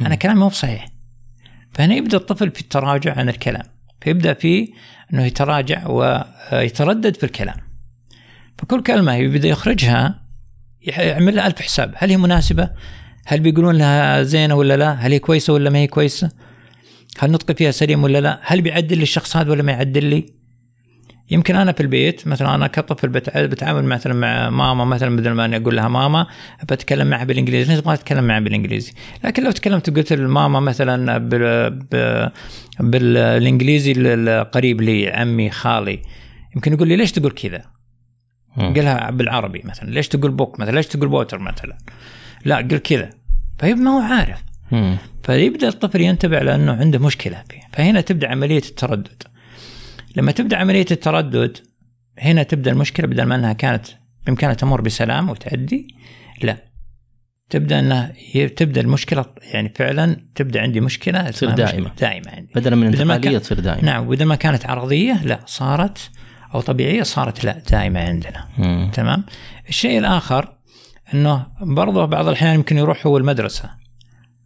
B: أنا كلامي مو بصحيح. فهنا يبدأ الطفل في التراجع عن الكلام. فيبدأ في إنه يتراجع ويتردد في الكلام. فكل كلمة يبدا يخرجها يعمل لها ألف حساب. هل هي مناسبة؟ هل بيقولون لها زينة ولا لا؟ هل هي كويسة ولا ما هي كويسة؟ هل نطقي فيها سليم ولا لا؟ هل بيعدل لي الشخص هذا ولا ما يعدل لي؟ يمكن أنا في البيت مثلا أنا كطفل بتع- بتعامل مثلا مع ماما مثلا بدل ما اني أقول لها ماما بتكلم معها بالإنجليزي ليش ما أتكلم معها بالإنجليزي؟ لكن لو تكلمت وقلت لماما مثلا بال... بالإنجليزي القريب لي عمي خالي يمكن يقول لي ليش تقول كذا. قلها بالعربي مثلا ليش تقول book مثلا ليش تقول water مثلا؟ لا قل كذا. فيبقى ما هو عارف. فيبدأ الطفل ينتبه على انه عنده مشكلة فيه. فهنا تبدأ عملية التردد. لما تبدأ عملية التردد هنا تبدأ المشكلة بدل ما أنها كانت بإمكانها تمر بسلام وتعدي لا. تبدأ أنها تبدأ المشكلة يعني فعلا تبدأ عندي مشكلة
A: تصير.
B: مشكلة دائمة. عندي.
A: من
B: بدل ما انتقالية
A: تصير دائما
B: نعم بدل ما كانت عرضية لا صارت أو طبيعية صارت لا دائمة عندنا.
A: مم.
B: تمام؟ الشيء الآخر إنه برضه بعض الأحيان يمكن يروح هو المدرسة.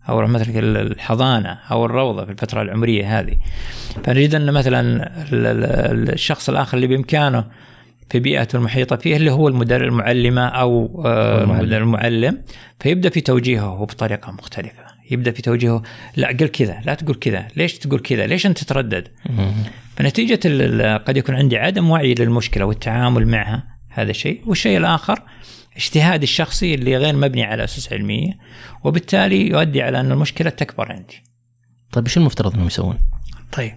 B: أو مثلا الحضانة أو الروضة في الفترة العمرية هذه. فنجد أن مثلا ال- ال- الشخص الآخر اللي بإمكانه في بيئته المحيطة فيه اللي هو المدرب المعلمة أو آه،
A: المعلم.
B: المعلم. فيبدأ في توجيهه بطريقة مختلفة. يبدأ في توجيهه لا قل كذا لا تقول كذا. ليش تقول كذا؟ ليش أنت تتردد ال- قد يكون عندي عدم وعي للمشكلة والتعامل معها. هذا شيء والشيء الآخر اجتهادي الشخصي اللي غير مبني على أسس علمية وبالتالي يؤدي على أن المشكلة تكبر عندي.
A: طيب إيش المفترض إنهم يسوون؟
B: طيب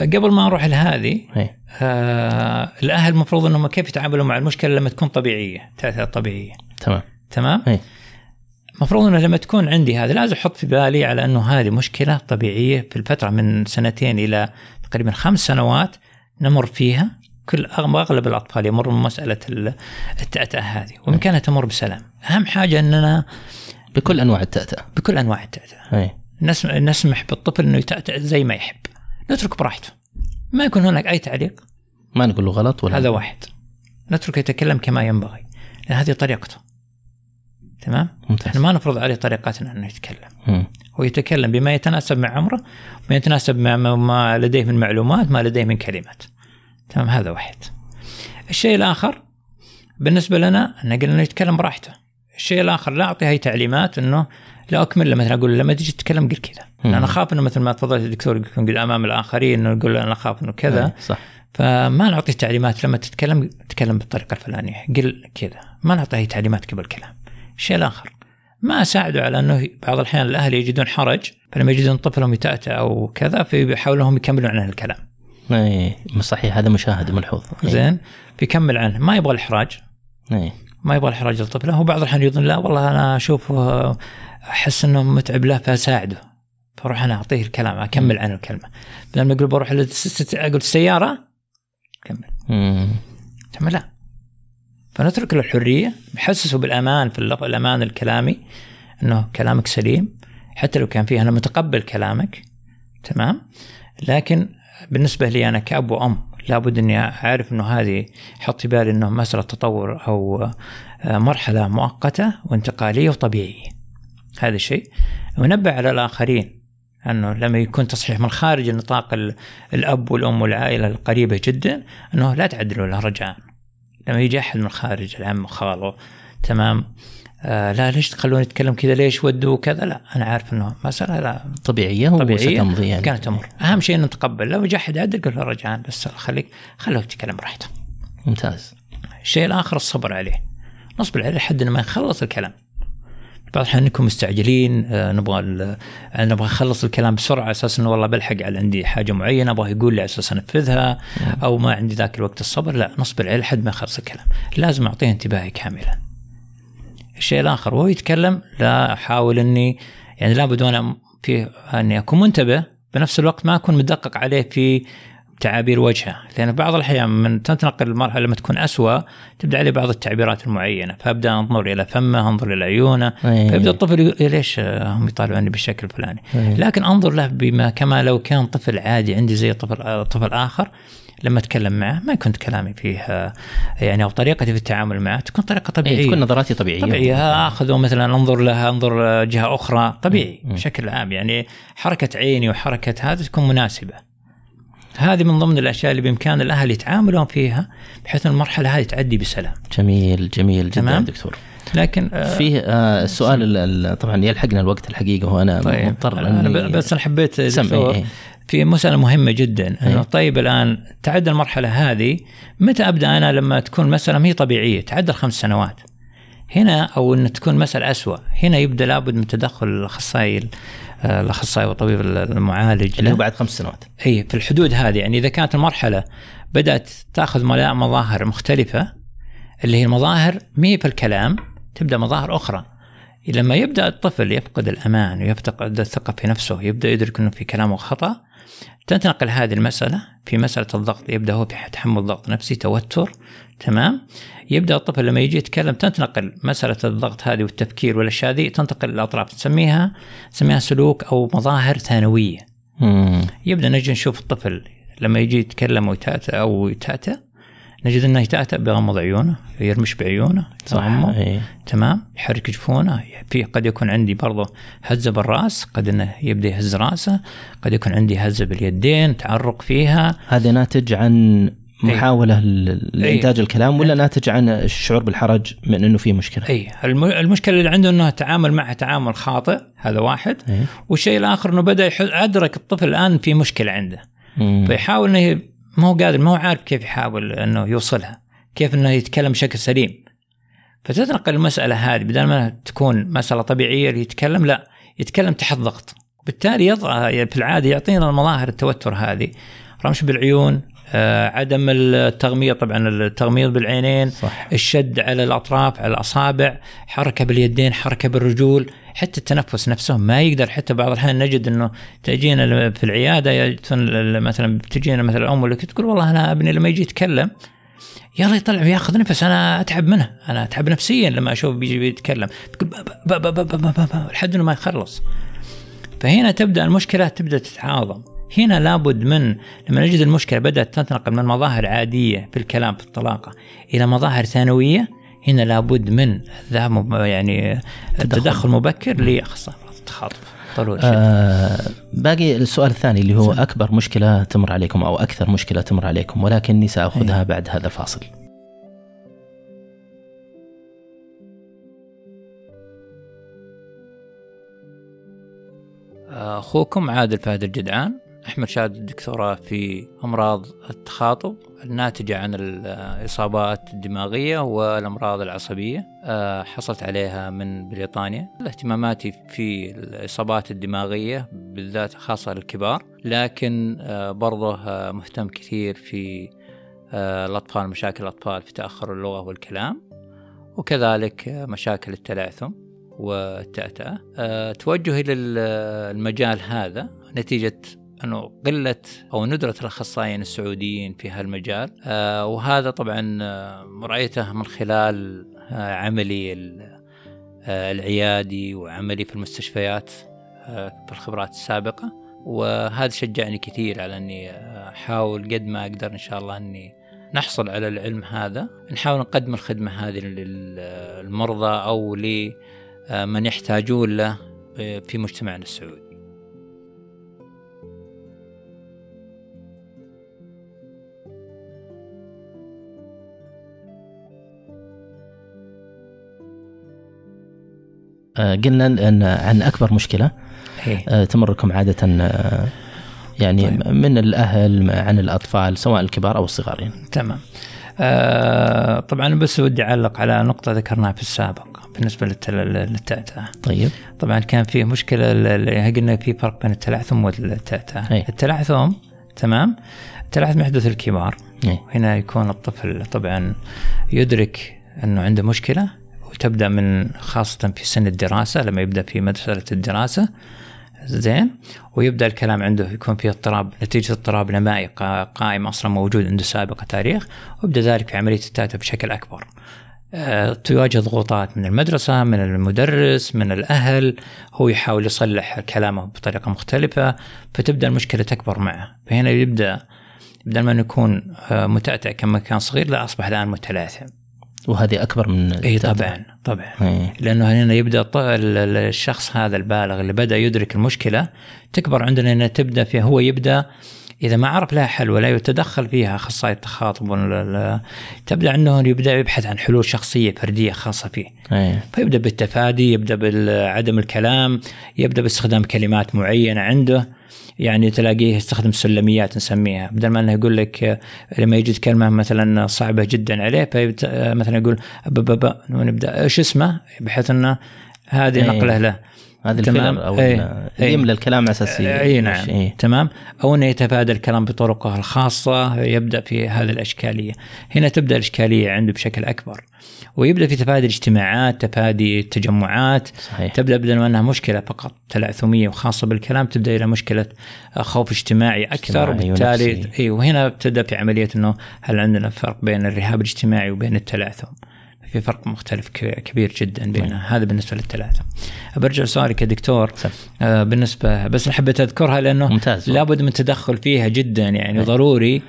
B: قبل ما نروح لهذه
A: اي
B: آه الأهل المفروض أنهم كيف يتعاملوا مع المشكلة لما تكون طبيعية تأثير طبيعية.
A: تمام.
B: تمام؟
A: اي
B: المفروض إنه لما تكون عندي هذا لازم أحط في بالي على إنه هذه مشكلة طبيعية في الفترة من سنتين إلى تقريبا خمس سنوات نمر فيها. كل أغلب الأطفال يمروا من مساله ال- التأتأة هذه وبامكانها تمر بسلام. أهم حاجة إننا
A: بكل أنواع التأتأة
B: بكل أنواع التأتأة
A: أي
B: نسم- نسمح بالطفل إنه يتأتأ زي ما يحب. نترك براحته. ما يكون هناك أي تعليق
A: ما نقول له غلط ولا
B: هذا واحد. نتركه يتكلم كما ينبغي. لأن هذه طريقته. تمام؟
A: ممتاز
B: إحنا ما نفرض عليه طريقتنا إنه يتكلم.
A: مم.
B: هو يتكلم بما يتناسب مع عمره وما يتناسب مع ما- ما لديه من معلومات ما لديه من كلمات تمام هذا واحد. الشيء الآخر بالنسبة لنا أن قلنا يتكلم براحته. الشيء الآخر لا أعطي هاي تعليمات أنه لا أكمل له. مثلا أقول له لما تجي تتكلم قل كذا.
A: مم.
B: أنا أخاف أنه مثل ما تفضلت الدكتور يكون قد أمام الآخرين أنه يقول أنا أخاف أنه كذا.
A: أي، صح.
B: فما نعطيه تعليمات. لما تتكلم تتكلم بالطريقة الفلانية. قل كذا. ما نعطيه أي تعليمات قبل الكلام الشيء الآخر ما أساعده على إنه بعض الأحيان الأهل يجدون حرج. فلما يجدون طفلهم يتأتأ أو كذا فيحاولوا هم يكملون عنه الكلام.
A: إي صحيح هذا مشاهد ملحوظ. أي.
B: زين بيكمل عنه. ما يبغى الإحراج.
A: إي.
B: ما يبغى الإحراج لطفله وبعض الأحيان يظن لا والله أنا أشوف آه، أحس إنه متعب له فأساعده. فأروح أنا أعطيه الكلام أكمل عنه الكلمة. بدل ما يقول بروح أقول السيارة كمل.
A: مم.
B: ثم لا. فنترك له الحرية نحسسه بالأمان في اللفظ الأمان الكلامي إنه كلامك سليم. حتى لو كان فيه أنا متقبل كلامك. تمام؟ لكن بالنسبة لي أنا كأب وأم لابد إني أعرف إنه هذه حط في بالي إنه مسألة تطور أو آه، مرحلة مؤقتة وانتقالية وطبيعية. هذا الشيء. ونبه على الآخرين أنه لما يكون تصحيح من خارج نطاق ال- الأب والأم والعائلة القريبة جدا إنه لا تعدلوا له رجاء لما يجي أحد من خارج العم خاله تمام؟ آه لا ليش تخلوني أتكلم كذا؟ ليش ودوا كذا؟ لا أنا عارف إنه مسألة لا. طبيعية
A: وستمضي يعني.
B: كانت تمر أهم شيء إنه نتقبل لو جاء احد عدل قل له رجعان بس خليك خليه يتكلم براحته
A: ممتاز.
B: الشيء الآخر الصبر عليه. نصبر عليه لحد ما يخلص الكلام. بعض الأحيان انكم مستعجلين آه، نبغى آه، نبغى اخلص الكلام بسرعة على أساس إنه والله بلحق على عندي حاجة معينة أبغى يقول لي على أساس أنفذها أو ما عندي ذاك الوقت الصبر. لا نصبر عليه لحد ما يخلص الكلام. لازم أعطيه انتباهي كاملا. الشيء الآخر وهو يتكلم لا أحاول اني يعني لابد وأنا في اني أكون منتبه بنفس الوقت ما أكون مدقق عليه في تعابير وجهه. لأن بعض الأحيان من تنتقل المرحله لما تكون أسوأ تبدأ عليه بعض التعبيرات المعينة. فأبدأ أنظر إلى فمه أنظر إلى عيونه.
A: أي.
B: فيبدأ الطفل يقول إيه ليش هم يطالعوني بالشكل الفلاني؟
A: أي.
B: لكن أنظر له بما كما لو كان طفل عادي عندي زي طفل طفل آخر لما أتكلم معه ما يكون كلامي فيه يعني أو طريقتي في التعامل معه تكون طريقة طبيعية.
A: إيه تكون نظراتي طبيعية.
B: طبيعي آخذه مثلا انظر لها انظر جهة أخرى. طبيعي بشكل عام. يعني حركة عيني وحركة هذا تكون مناسبة. هذه من ضمن الأشياء اللي بإمكان الأهل يتعاملون فيها بحيث المرحلة هذه تعدي بسلام.
A: جميل جميل جدا
B: تمام.
A: دكتور.
B: لكن آه،
A: فيه آه السؤال ال- ال- طبعا يلحقنا الوقت الحقيقة وأنا
B: طيب.
A: مضطر
B: ب- بس أنا حبيت
A: سمعي،.
B: في مسألة مهمة جدا إنه
A: إيه.
B: طيب الآن تعدى المرحلة هذه متى أبدأ أنا لما تكون مسألة ما هي طبيعية تعدى الخمس سنوات هنا أو إن تكون مسألة أسوأ هنا يبدأ لابد من تدخل الأخصائي آه، الأخصائي والطبيب المعالج
A: اللي هو. بعد خمس سنوات
B: اي في الحدود هذه يعني إذا كانت المرحلة بدأت تأخذ ملا- مظاهر مختلفة اللي هي المظاهر مي في الكلام تبدأ مظاهر أخرى لما يبدأ الطفل يفقد الأمان ويفقد الثقة في نفسه يبدأ يدرك إنه في كلامه خطأ تنتقل هذه المسألة في مسألة الضغط. يبدأ هو في تحمل ضغط نفسي توتر. تمام؟ يبدأ الطفل لما يجي يتكلم تنتقل مسألة الضغط هذه والتفكير والأشياء هذه تنتقل للاطراف نسميها نسميها سلوك أو مظاهر ثانوية.
A: مم.
B: يبدأ نجي نشوف الطفل لما يجي يتكلم أو يتأتأ. نجد أنه يتأتأ بغمض عيونه يرمش بعيونه يتغمض
A: إيه.
B: تمام؟ يحرك جفونه. في قد يكون عندي برضه هزة بالرأس قد أنه يبدأ يهز رأسه قد يكون عندي هزة باليدين تعرق فيها.
A: هذا ناتج عن محاولة لانتاج الكلام ولا ناتج عن الشعور بالحرج من إنه في مشكلة؟
B: إي. الم- المشكلة اللي عنده إنه تعامل معها تعامل خاطئ هذا واحد.
A: إيه.
B: والشيء الآخر إنه بدأ أدرك الطفل الآن في مشكلة عنده.
A: مم.
B: فيحاول إنه ما هو قادر ما هو عارف كيف يحاول إنه يوصلها كيف إنه يتكلم بشكل سليم. فتتنقل المسألة هذه بدل ما تكون مسألة طبيعية اللي يتكلم لا يتكلم تحت ضغط. بالتالي يضع في العادة يعطينا المظاهر التوتر هذه. رمش بالعيون عدم التغميض. طبعا التغميض بالعينين
A: صح.
B: الشد على الأطراف على الأصابع حركة باليدين حركة بالرجول حتى التنفس نفسه ما يقدر. حتى بعض الأحيان نجد إنه تجينا في العيادة مثلا تجينا مثلا أم ولا تقول والله أنا ابني لما يجي يتكلم يلا يطلع وياخذ نفس أنا أتعب منه أنا أتعب نفسيا لما أشوف بيجي بيتكلم تقول لحد إنه ما يخلص. فهنا تبدأ المشكلة تبدأ تتعاظم. هنا لابد من لما نجد المشكلة بدأت تنتقل من مظاهر عادية في الكلام في الطلاقه إلى مظاهر ثانوية هنا لابد من ذهاب مب- يعني تدخل. مبكر لاخصائي التخاطب ضروري.
A: آه باقي السؤال الثاني اللي هو أكبر مشكلة تمر عليكم أو أكثر مشكلة تمر عليكم ولكني سأخذها بعد هذا الفاصل.
B: أخوكم عادل فهد الجدعان. أحمد شهاده الدكتوراه في أمراض التخاطب الناتجة عن الإصابات الدماغية والأمراض العصبية أه، حصلت عليها من بريطانيا. اهتماماتي في الإصابات الدماغية بالذات خاصة للكبار لكن أه، برضه أه، مهتم كثير في الأطفال مشاكل الأطفال في تأخر اللغة والكلام وكذلك مشاكل التلعثم والتأتأة. توجهي للمجال هذا نتيجة أنه قلة أو ندرة الأخصائيين السعوديين في هالمجال. أه، وهذا طبعا أه، رأيته من خلال أه، عملي ال- العيادي وعملي في المستشفيات في الخبرات السابقة. وهذا شجعني كثير على أني أحاول قد ما أقدر إن شاء الله أني نحصل على العلم هذا. نحاول نقدم الخدمة هذه للمرضى أو لمن يحتاجون له في مجتمعنا السعودي.
A: قلنا أن عن أكبر مشكلة
B: إيه.
A: آه، تمركم عادة آه، يعني
B: طيب.
A: من الأهل عن الأطفال سواء الكبار أو الصغار يعني.
B: تمام آه طبعا بس ودي أعلق على نقطة ذكرناها في السابق بالنسبة للتأتأة
A: طيب
B: طبعا كان في مشكلة قلنا في فرق بين التلعثم والتأتأة
A: أي.
B: التلعثم تمام التلعثم يحدث الكبار
A: إيه.
B: هنا يكون الطفل طبعا يدرك أنه عنده مشكلة وتبدا من خاصة في سن الدراسة لما يبدأ في مرحله الدراسة. زين. ويبدأ الكلام عنده يكون فيه اضطراب نتيجة اضطراب نمائي قا- قائم أصلا موجود عنده سابقه تاريخ ويبدأ ذلك في عملية التأتأ بشكل أكبر. آه، تواجه ضغوطات من المدرسة من المدرس من الأهل. هو يحاول يصلح كلامه بطريقة مختلفة فتبدأ المشكلة تكبر معه. فهنا يبدأ بدل ما يكون آه، متأتأ كما كان صغير لا أصبح الآن متلاثم.
A: وهذه أكبر من
B: اي. طبعا طبعا
A: إيه.
B: لأنه هنا يبدأ الشخص هذا البالغ اللي بدأ يدرك المشكلة تكبر عندنا انها تبدأ فيها هو يبدأ إذا ما عرف لها حل ولا يتدخل فيها أخصائي التخاطب تبدأ أنه يبدأ يبحث عن حلول شخصية فردية خاصة فيه
A: إيه.
B: فيبدأ بالتفادي يبدأ بعدم الكلام يبدأ باستخدام كلمات معينة عنده يعني تلاقيه يستخدم سلميات نسميها. بدل ما إنه يقول لك آه، لما يجد كلمة مثلا صعبة جدا عليه آه، مثلا يقول بابا ونبدا إيش اسمه؟ بحيث إنه هذه
A: إيه.
B: نقله له. تمام.
A: الفيلر أو
B: إيه. إيه.
A: يملى الكلام على أساس
B: اي نعم
A: إيه.
B: تمام أو إنه يتفادى الكلام بطرقه الخاصة يبدأ في هذه الأشكالية هنا تبدأ الأشكالية عنده بشكل أكبر ويبدأ في تفادي الاجتماعات تفادي التجمعات
A: صحيح
B: تبدأ بدل ما انها مشكلة فقط تلعثمية وخاصة بالكلام تبدأ إلى مشكلة خوف اجتماعي
A: أكثر
B: وبالتالي. اي وهنا ابتدى في عملية إنه هل عندنا فرق بين الرهاب الاجتماعي وبين التلعثم في فرق مختلف كبير جدا بينها هذا بالنسبة للتلعثم برجع سؤالي كدكتور.
A: صح.
B: آه بالنسبة بس حبيت اذكرها لأنه
A: ممتاز.
B: لابد من تدخل فيها جدا يعني
A: أي.
B: ضروري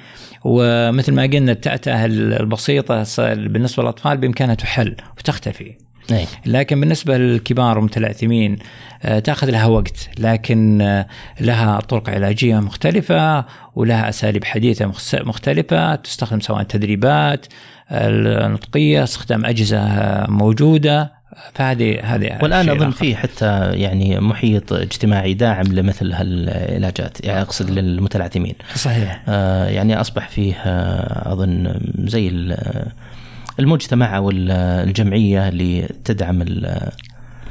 B: ومثل ما قلنا التأتأة البسيطة بالنسبة للأطفال بإمكانها تحل وتختفي.
A: إيه.
B: لكن بالنسبة للكبار المتلعثمين آه، تاخذ لها وقت لكن آه، لها طرق علاجية مختلفة ولها أساليب حديثة مخس- مختلفة تستخدم سواء تدريبات آه، النطقية استخدام أجهزة آه، موجودة فهذه هذه
A: والآن
B: أظن.
A: في حتى يعني محيط اجتماعي داعم لمثل هالعلاجات يعني أقصد للمتلعثمين
B: صحيح
A: آه، يعني أصبح فيه آه، أظن زي المجتمع أو ال- الجمعيه اللي تدعم ال-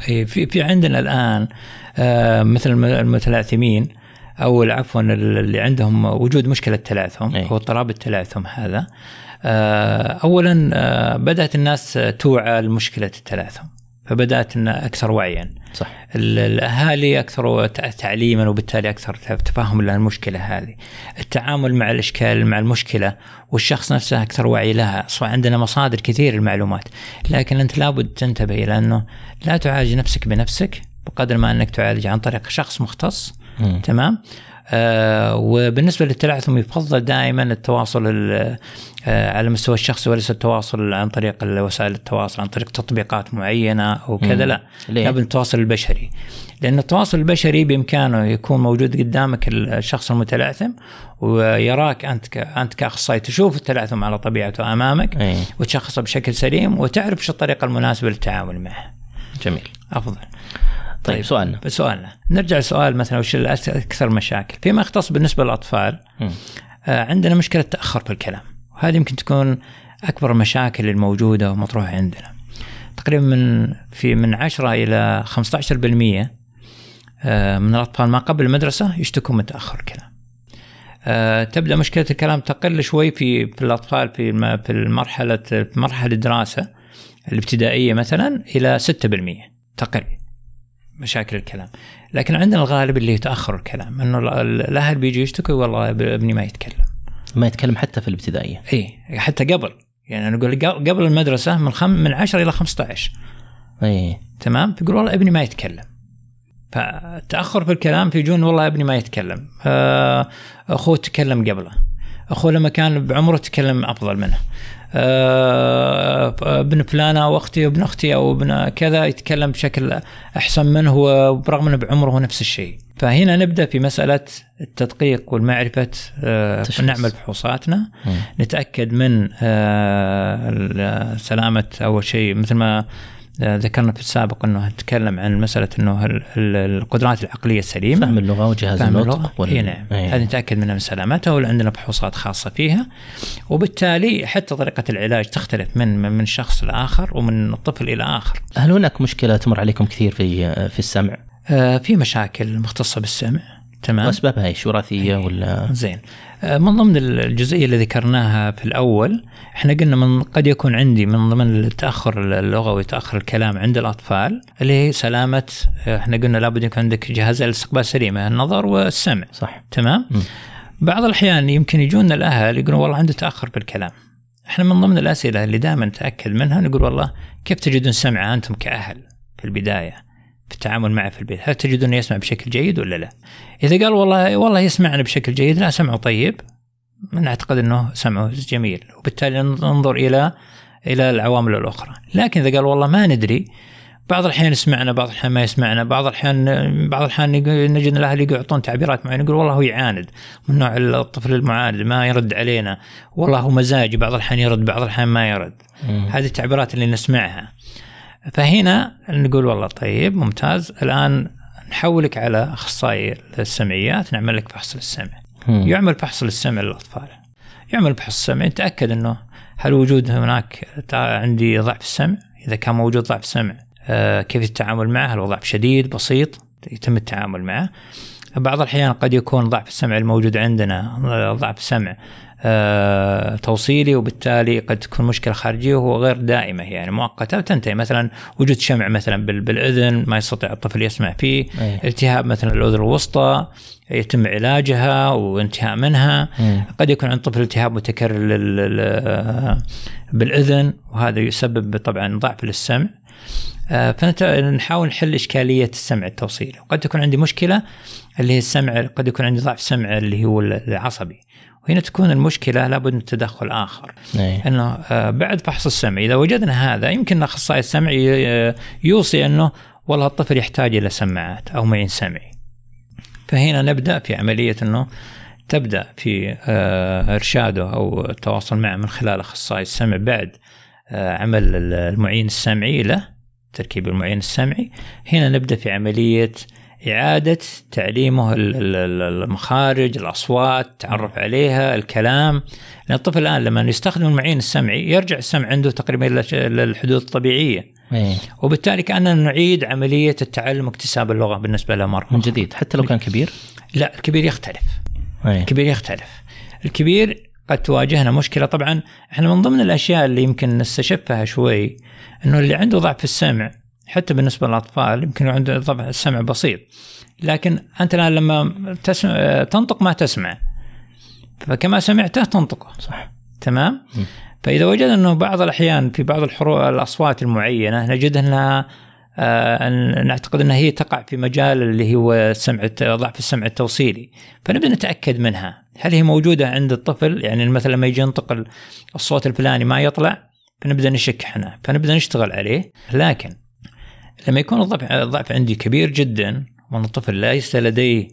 B: إيه، في في عندنا الآن آه، مثل الم- المتلعثمين أو عفوا اللي عندهم وجود مشكلة تلعثم
A: أي.
B: أو اضطراب التلعثم هذا آه، اولا آه، بدأت الناس توعى لمشكلة التلعثم فبدأت إن أكثر وعيا
A: صح
B: ال- الأهالي أكثر تع- تعليما وبالتالي أكثر تفهم للمشكله هذه. التعامل مع الإشكال مع المشكلة والشخص نفسه أكثر وعي لها، اصبح عندنا مصادر كثير للمعلومات، لكن أنت لابد تنتبه إلى أنه لا تعالج نفسك بنفسك بقدر ما أنك تعالج عن طريق شخص مختص
A: مم.
B: تمام؟ آه وبالنسبة للتلعثم يفضل دائما التواصل ال- آه على المستوى الشخصي وليس التواصل عن طريق وسائل التواصل عن طريق تطبيقات معينة أو كذا. لا؟ لابد التواصل البشري لأن التواصل البشري بإمكانه يكون موجود قدامك الشخص المتلعثم ويراك أنت. أنت كأخصائي تشوف التلعثم على طبيعته أمامك
A: إيه.
B: وتشخصه بشكل سليم وتعرف شو الطريقة المناسبة للتعامل معه
A: جميل
B: أفضل
A: طيب سؤالنا.
B: سؤالنا. نرجع لسؤال مثلا وش أكثر مشاكل؟ فيما يختص بالنسبة
A: للأطفال.
B: آه، عندنا مشكلة تأخر في الكلام. وهذه يمكن تكون أكبر المشاكل الموجودة ومطروحة عندنا. تقريبا من في من 10 إلى 15% آه، من الأطفال ما قبل المدرسة يشتكون من تأخر الكلام. آه، تبدأ مشكلة الكلام تقل شوي في في الأطفال في في المرحلة في مرحلة الدراسة الابتدائية مثلا إلى 6% تقل مشاكل الكلام. لكن عندنا الغالب اللي يتأخر الكلام إنه ال- ال- الأهل بيجي يشتكوا والله ابني ما يتكلم.
A: ما يتكلم حتى في الابتدائية.
B: إي حتى قبل. يعني أنا أقول قبل المدرسة من خم من 10 إلى 15
A: إي.
B: تمام؟ يقول والله ابني ما يتكلم. فتاخر في الكلام فيجون والله ابني ما يتكلم. آه، أخوه تكلم قبله. أخوه لما كان بعمره تكلم أفضل منه. ابن فلانه واختي وابن أختي أو ابن كذا يتكلم بشكل احسن منه وبرغم انه بعمره هو نفس الشيء فهنا نبدأ في مسألة التدقيق والمعرفة آه،. نعمل فحوصاتنا. نتأكد من آه، سلامة أول شيء مثل ما آه، ذكرنا في السابق إنه نتكلم عن مسألة إنه ال- ال- القدرات العقلية السليمة.
A: فهم اللغة وجهاز
B: فهم
A: النطق وال-
B: إي نعم.
A: إيه.
B: هذه نتأكد منها من سلامتها وعندنا فحوصات خاصة فيها. وبالتالي حتى طريقة العلاج تختلف من من من شخص لآخر ومن طفل إلى آخر.
A: هل هناك مشكلة تمر عليكم كثير في في السمع؟
B: آه، في مشاكل مختصة بالسمع. تمام.
A: وأسبابها إيش؟ وراثيه ولا؟
B: زين. آه، من ضمن الجزئية اللي ذكرناها في الأول إحنا قلنا من قد يكون عندي من ضمن التأخر اللغوي تأخر الكلام عند الأطفال اللي هي سلامة آه، إحنا قلنا لابد يكون عندك جهاز الاستقبال سليمه النظر والسمع.
A: صح.
B: تمام؟
A: م.
B: بعض الأحيان يمكن يجونا الأهل يقولون والله عنده تأخر في الكلام إحنا من ضمن الأسئلة اللي دائما نتأكد منها نقول والله كيف تجدون سمعة أنتم كأهل في البداية؟ في التعامل معه في البيت هل تجدونه يسمع بشكل جيد ولا لا؟ إذا قال والله والله يسمعنا بشكل جيد لا سمعه طيب. نعتقد إنه سمعه جميل وبالتالي ننظر إلى إلى العوامل الأخرى. لكن إذا قال والله ما ندري بعض الأحيان يسمعنا بعض الأحيان ما يسمعنا بعض الأحيان بعض الأحيان نجد الأهل يعطون تعبيرات معينة يقول والله هو يعاند من نوع الطفل المعاند ما يرد علينا. والله هو مزاجي بعض الأحيان يرد بعض الأحيان ما يرد. هذه التعبيرات اللي نسمعها. فهنا نقول والله طيب ممتاز. الآن نحولك على أخصائي السمعيات نعمل لك فحص للسمع. يعمل فحص للسمع للأطفال. يعمل فحص السمع يتأكد إنه هل وجود هناك عندي ضعف السمع إذا كان موجود ضعف سمع آه، كيف التعامل معه؟ هل هو ضعف شديد بسيط؟ يتم التعامل معه. بعض الأحيان قد يكون ضعف السمع الموجود عندنا آه، ضعف سمع. توصيلي وبالتالي قد تكون مشكلة خارجية وهو غير دائمة يعني مؤقتة وتنتهي. مثلا وجود شمع مثلا بال- بالإذن ما يستطيع الطفل يسمع فيه.
A: أي.
B: التهاب مثلا الأذن الوسطى يتم علاجها وانتهاء منها.
A: مم.
B: قد يكون عند طفل التهاب متكرر بالإذن وهذا يسبب طبعا ضعف للسمع. آه، فنحاول نحل إشكالية السمع التوصيلي. وقد تكون عندي مشكلة اللي هي السمع قد يكون عندي ضعف سمع اللي هو العصبي. وهنا تكون المشكلة لابد من تدخل آخر.
A: إيه.
B: إنه آه، بعد فحص السمع إذا وجدنا هذا يمكن أخصائي السمع آه، يوصي إنه والله الطفل يحتاج إلى سماعات أو معين سمعي. فهنا نبدأ في عملية إنه تبدأ في آه، إرشاده أو التواصل معه من خلال أخصائي السمع بعد عمل المعين السمعي له تركيب المعين السمعي. هنا نبدأ في عملية إعادة تعليمه ال- ال- ال- المخارج الأصوات تعرف عليها الكلام. لأن الطفل الآن لما يستخدم المعين السمعي يرجع السمع عنده تقريبا الحدود الطبيعية.
A: إيه.
B: وبالتالي كأننا نعيد عملية التعلم واكتساب اللغة بالنسبة له مرة
A: من. جديد. حتى لو كان كبير؟
B: لا الكبير يختلف.
A: إيه.
B: الكبير يختلف. الكبير قد تواجهنا مشكلة. طبعا إحنا من ضمن الأشياء اللي يمكن نستشفها شوي إنه اللي عنده ضعف في السمع حتى بالنسبة للأطفال يمكن عنده ضعف السمع بسيط. لكن أنت الآن لما تسمع تنطق ما تسمع. فكما سمعته تنطقه.
A: صح.
B: تمام؟
A: م.
B: فإذا وجدنا أنه بعض الأحيان في بعض الحروف الأصوات المعينة نجد أنها آه، أن- نعتقد أنها هي تقع في مجال اللي هو السمع ضعف السمع التوصيلي. فنبدأ نتأكد منها. هل هي موجودة عند الطفل؟ يعني مثلا لما يجي ينطق ال- الصوت الفلاني ما يطلع فنبدأ نشك إحنا. فنبدأ نشتغل عليه. لكن لما يكون الضعف الضعف عندي كبير جدا وأن الطفل ليس لديه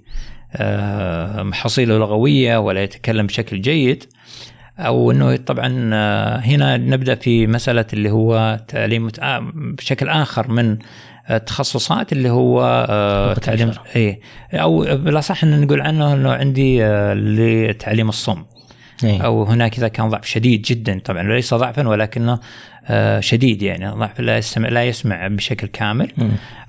B: آه، حصيلة لغوية ولا يتكلم بشكل جيد أو إنه طبعا آه، هنا نبدأ في مسألة اللي هو تعليم آه، بشكل آخر من التخصصات اللي هو تعليم. اي أو بالأصح إن نقول عنه إنه عندي لتعليم الصم
A: إيه.
B: أو هناك إذا كان ضعف شديد جدا. طبعا ليس ضعفا ولكنه آه، شديد يعني. ضعف لا يسمع لا يسمع بشكل كامل.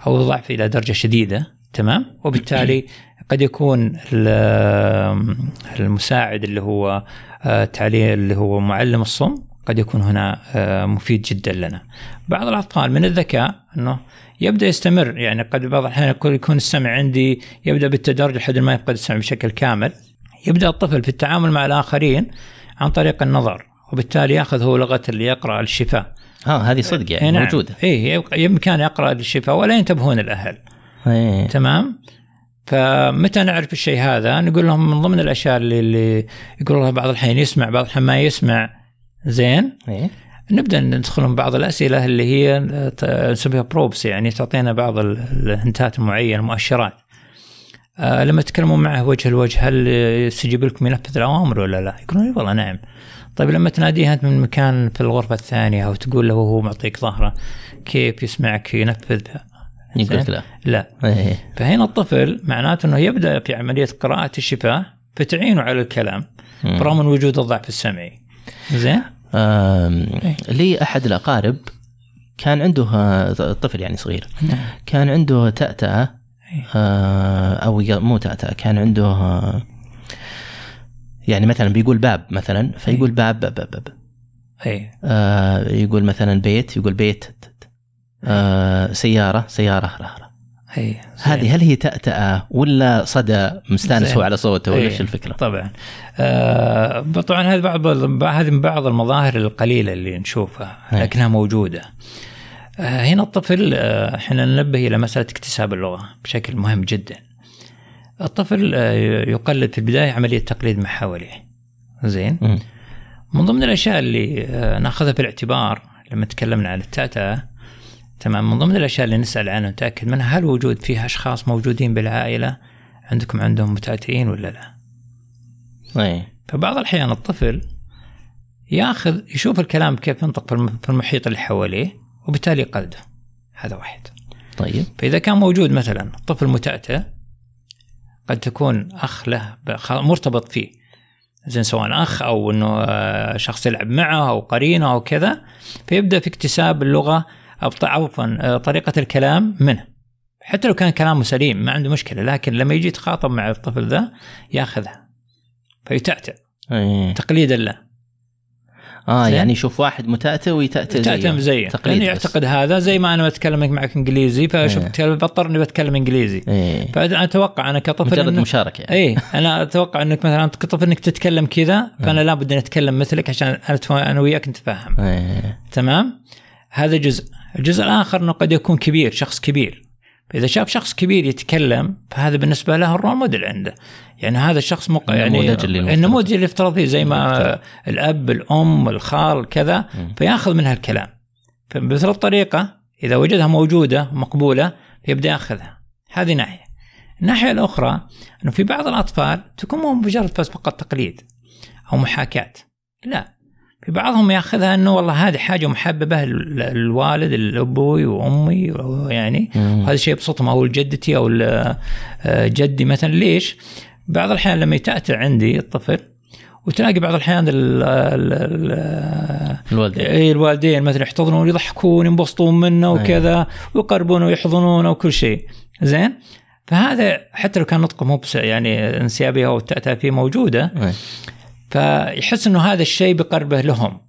B: أو ضعف إلى درجة شديدة. تمام؟ وبالتالي قد يكون ال- المساعد اللي هو آه، تعليم اللي هو معلم الصم قد يكون هنا آه، مفيد جدا لنا. بعض الاطفال من الذكاء أنه يبدأ يستمر. يعني قد بعض الأحيان يكون السمع عندي يبدأ بالتدرج لحد ما يفقد السمع بشكل كامل. يبدأ الطفل في التعامل مع الآخرين عن طريق النظر وبالتالي يأخذ هو لغة اللي يقرأ الشفاه
A: ها هذه صدق يعني
B: إيه نعم.
A: موجودة.
B: اي بامكانه يقرأ الشفاه ولا ينتبهون الاهل
A: إيه.
B: تمام؟ فمتى نعرف الشيء هذا؟ نقول لهم من ضمن الأشياء اللي, اللي يقول الله بعض الحين يسمع بعض الحين ما يسمع. زين؟
A: إيه.
B: نبدأ ندخلهم بعض الأسئلة اللي هي نسميها بروبس يعني تعطينا بعض ال- الهنتات المعينة المؤشرات. آه لما تتكلمون معه وجه لوجه هل يستجيب لكم ينفذ الأوامر ولا لا؟ يقولون إي والله نعم. طيب لما تناديه أنت من مكان في الغرفة الثانية أو تقول له وهو معطيك ظهره كيف يسمعك ينفذ؟
A: يقول لا
B: لا.
A: إيه.
B: فهنا الطفل معناته أنه يبدأ في عملية قراءة الشفاه فتعينه على الكلام. برغم من وجود الضعف السمعي. زين؟
A: آم، لي أحد الأقارب كان عنده آه، طفل يعني صغير كان عنده تأتأة أو ي- مو تأتأة كان عنده آه، يعني مثلا بيقول باب مثلا فيقول باب باب باب, باب.
B: اي
A: آه، يقول مثلا بيت يقول بيت آه، سيارة سيارة رة رة.
B: اي
A: هذه هل هي تأتأة ولا صدى مستانس. هو على صوته ولا
B: إيه،
A: إيش الفكرة؟
B: طبعا آه طبعا هذه بعض هذه من بعض المظاهر القليلة اللي نشوفها
A: إيه.
B: لكنها موجودة آه هنا الطفل آه، إحنا ننبه إلى مسألة اكتساب اللغة بشكل مهم جدا. الطفل آه، يقلد في البداية عملية تقليد ما حواليه. زين. من ضمن الأشياء اللي آه، نأخذها في الاعتبار لما تكلمنا عن التاتا تمام من ضمن الأشياء اللي نسأل عنها نتأكد منها هل وجود فيها أشخاص موجودين بالعائلة؟ عندكم عندهم متاتئين ولا لا؟
A: إيه.
B: فبعض الأحيان الطفل ياخذ يشوف الكلام كيف ينطق في المحيط اللي حواليه وبالتالي يقلده هذا واحد.
A: طيب.
B: فإذا كان موجود مثلا طفل متأتئ قد تكون أخ له مرتبط فيه. زين سواء أخ أو أنه آه، شخص يلعب معه أو قرينة أو كذا فيبدأ في اكتساب اللغة أو عفوا آه، طريقة الكلام منه. حتى لو كان كلامه سليم ما عنده مشكلة لكن لما يجي يتخاطب مع الطفل ذا ياخذها. فيتأتئ
A: إيه.
B: تقليدا له. آه.
A: يعني يشوف واحد متأتئ ويتأتئ
B: تأتم زيه
A: تقليد
B: لأنه
A: بس.
B: يعتقد هذا زي ما أنا بتكلم معك إنجليزي فشوف
A: إيه.
B: بضطر إني بتكلم إنجليزي.
A: إيه.
B: فأنا أتوقع أنا كطفل
A: مجرد مشاركة يعني.
B: اي أنا أتوقع إنك مثلا انت كطفل إنك تتكلم كذا فأنا لابد إني أتكلم مثلك عشان أنا وياك نتفاهم.
A: إيه.
B: تمام؟ هذا جزء. الجزء الآخر إنه قد يكون كبير شخص كبير. فاذا شاف شخص كبير يتكلم فهذا بالنسبة له الرول موديل عنده. يعني هذا الشخص مق... يعني
A: النموذج
B: فيه زي ما الأب الأم الخال كذا. فيأخذ منها الكلام. فبمثل الطريقة إذا وجدها موجودة مقبولة يبدأ يأخذها. هذه ناحية. الناحية الأخرى إنه في بعض الأطفال تكون مو مجرد بس فقط تقليد أو محاكاة. لا. في بعضهم ياخذها إنه والله هذه حاجة محببة لل- للوالد الابوي وأمي يعني. هذا الشيء يبسطهم أو لجدتي أو آه، جدي مثلا. ليش؟ بعض الأحيان لما يتأتى عندي الطفل وتلاقي بعض الأحيان ال- ال- ال-
A: الوالدين.
B: اي الوالدين مثلا يحتضنون يضحكون ينبسطون منه وكذا ويقربونه ويحضنونه وكل شيء. زين؟ فهذا حتى لو كان نطقه مو يعني انسيابية أو التأتأة فيه موجودة.
A: إيه.
B: فيحس إنه هذا الشيء بقربه لهم.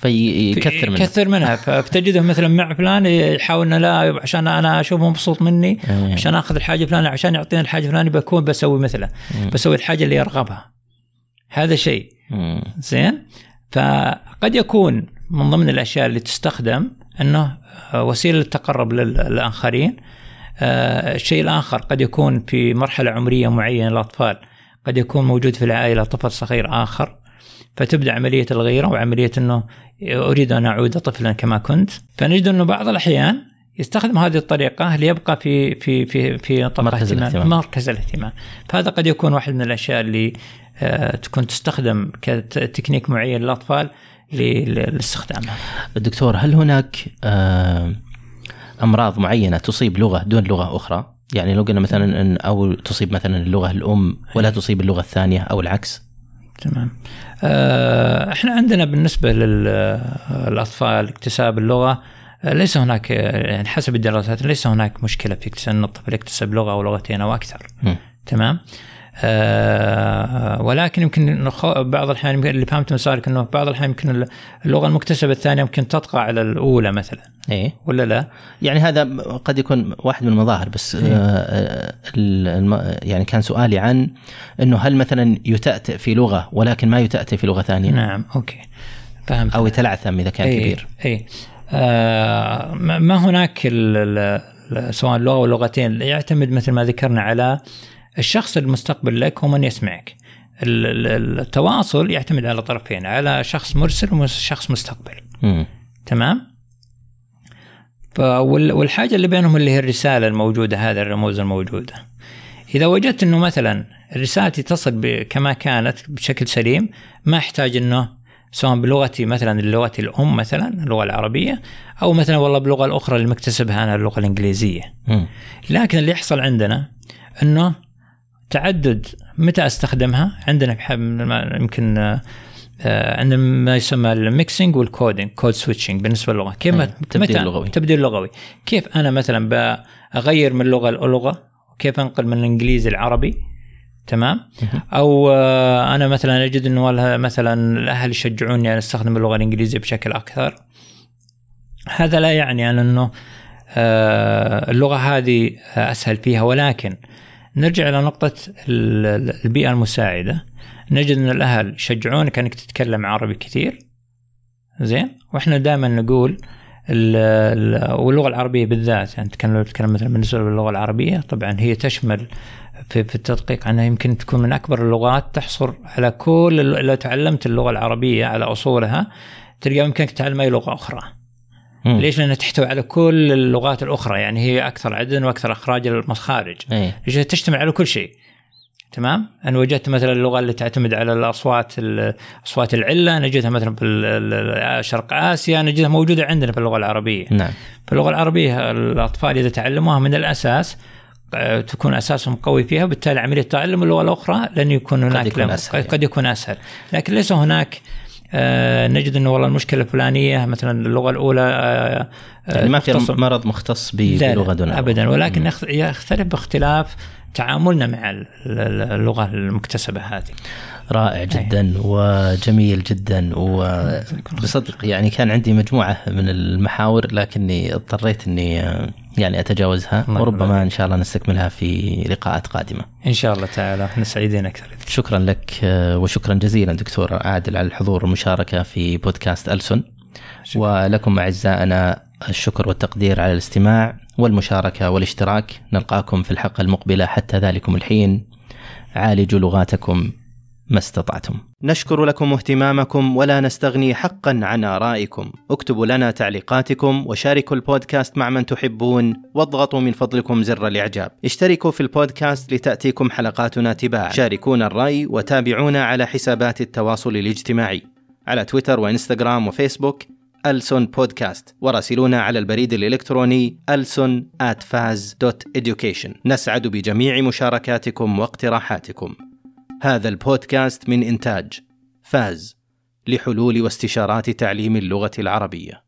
A: فيكثر منه.
B: يكثر منها فتجده مثلا مع فلان يحاول إنه لا عشان أنا أشوفه مبسوط مني
A: إيه.
B: عشان أخذ الحاجة الفلانيه عشان يعطيني الحاجة الفلانيه بكون بسوي مثله.
A: مم.
B: بسوي الحاجة اللي يرغبها. هذا شيء.
A: مم.
B: زين؟ فقد يكون من ضمن الأشياء اللي تستخدم إنه وسيلة للتقرب لل- للآخرين. آه، الشيء الآخر قد يكون في مرحلة عمرية معينة للأطفال. قد يكون موجود في العائلة طفل صغير آخر فتبدأ عملية الغيرة وعملية إنه أريد أن أعود طفلا كما كنت فنجد إنه بعض الأحيان يستخدم هذه الطريقة ليبقى في في في في
A: مركز
B: اهتمام-
A: الاهتمام.
B: مركز الاهتمام فهذا قد يكون واحد من الأشياء اللي آه، تكون تستخدم كتكنيك معين للأطفال لاستخدامها.
A: دكتور هل هناك آه، أمراض معينة تصيب لغة دون لغة أخرى؟ يعني لو قلنا مثلا إن أو تصيب مثلا اللغة الأم ولا تصيب اللغة الثانية أو العكس؟
B: تمام. آه، إحنا عندنا بالنسبة للاطفال اكتساب اللغة آه، ليس هناك آه، يعني حسب الدراسات ليس هناك مشكلة في ان الطفل يكتسب لغة أو لغتين أو أكثر.
A: مم.
B: تمام آه ولكن يمكن بعض الأحيان اللي فهمته من سؤالك إنه بعض الأحيان يمكن اللغة المكتسبة الثانية يمكن تطغى على الأولى مثلا.
A: إيه.
B: ولا لا؟
A: يعني هذا قد يكون واحد من المظاهر بس آه، آه، الم- يعني كان سؤالي عن إنه هل مثلا يتأتئ في لغة ولكن ما يتأتئ في لغة ثانية؟
B: نعم أوكي. فهمت.
A: أو يتلعثم إذا كان
B: أي
A: كبير.
B: اي آه ما هناك ال- ال- ال- سواء لغة أو لغتين يعتمد مثل ما ذكرنا على الشخص المستقبل لك هو من يسمعك ال- ال- التواصل يعتمد على طرفين على شخص مرسل وشخص مستقبل
A: مم.
B: تمام ف- وال- والحاجة اللي بينهم اللي هي الرسالة الموجودة هذه الرموز الموجودة إذا وجدت إنه مثلا رسالتي تصل كما كانت بشكل سليم ما أحتاج إنه سواء بلغتي مثلا لغتي الأم مثلا اللغة العربية أو مثلا والله باللغة الأخرى اللي مكتسبها أنا اللغة الإنجليزية. م. لكن اللي يحصل عندنا إنه تعدد متى أستخدمها؟ عندنا يمكن آه، عندنا ما يسمى ال mixing وال coding code switching بالنسبة
A: للغة. كيف. تبديل لغوي.
B: تبديل لغوي. كيف أنا مثلا أغير من لغة للغه وكيف أنقل من الإنجليزي العربي تمام؟ أو آه، أنا مثلا أجد إنه مثلا الأهل يشجعوني أن أستخدم اللغة الإنجليزية بشكل أكثر. هذا لا يعني إنه آه، اللغة هذه أسهل فيها. ولكن نرجع إلى نقطة البيئة المساعدة. نجد أن الأهل يشجعونك انك تتكلم عربي كثير. زين؟ وإحنا دائما نقول واللغة العربية بالذات يعني نتكلم مثلا بالنسبة للغة العربية طبعا هي تشمل في, في التدقيق عنها يمكن تكون من أكبر اللغات تحصر على كل لو تعلمت اللغة العربية على أصولها تلقى يمكنك تتعلم أي لغة أخرى. مم. ليش؟ لأنها تحتوي على كل اللغات الأخرى يعني هي أكثر عددا وأكثر أخراج المخارج.
A: أيه.
B: تشتمل على كل شيء. تمام؟ أنا وجدت مثلا اللغة اللي تعتمد على الأصوات أصوات العلة نجدها مثلا في شرق آسيا نجدها موجودة عندنا في اللغة العربية.
A: نعم.
B: في اللغة العربية الأطفال إذا تعلموها من الأساس تكون أساسهم قوي فيها وبالتالي عملية تعلم اللغة الأخرى لن يكون هناك
A: قد يكون أسهل,
B: قد يكون أسهل. لكن ليس هناك آه نجد إنه والله المشكلة الفلانية مثلا اللغة الأولى آه
A: يعني ما في مرض مختص بلغة دون
B: ابدا. ولكن يختلف باختلاف تعاملنا مع اللغة المكتسبة هذه.
A: رائع جدا وجميل جدا وبصدق يعني كان عندي مجموعة من المحاور لكني اضطريت إني يعني أتجاوزها وربما إن شاء الله نستكملها في لقاءات قادمة.
B: إن شاء الله تعالى إحنا سعيدين أكثر.
A: شكرا لك وشكرا جزيلا دكتور عادل على الحضور والمشاركة في بودكاست ألسن. شكرا. ولكم أعزائنا الشكر والتقدير على الاستماع والمشاركة والاشتراك نلقاكم في الحلقة المقبلة حتى ذلكم الحين عالجوا لغاتكم ما استطعتم. نشكر لكم اهتمامكم ولا نستغني حقا عن آرائكم. اكتبوا لنا تعليقاتكم وشاركوا البودكاست مع من تحبون واضغطوا من فضلكم زر الإعجاب. اشتركوا في البودكاست لتأتيكم حلقاتنا تباعا. شاركونا الرأي وتابعونا على حسابات التواصل الاجتماعي على تويتر وإنستغرام وفيسبوك ألسون بودكاست وراسلونا على البريد الإلكتروني ألسون at faz.education نسعد بجميع مشاركاتكم واقتراحاتكم هذا البودكاست من إنتاج فاز لحلول واستشارات تعليم اللغة العربية.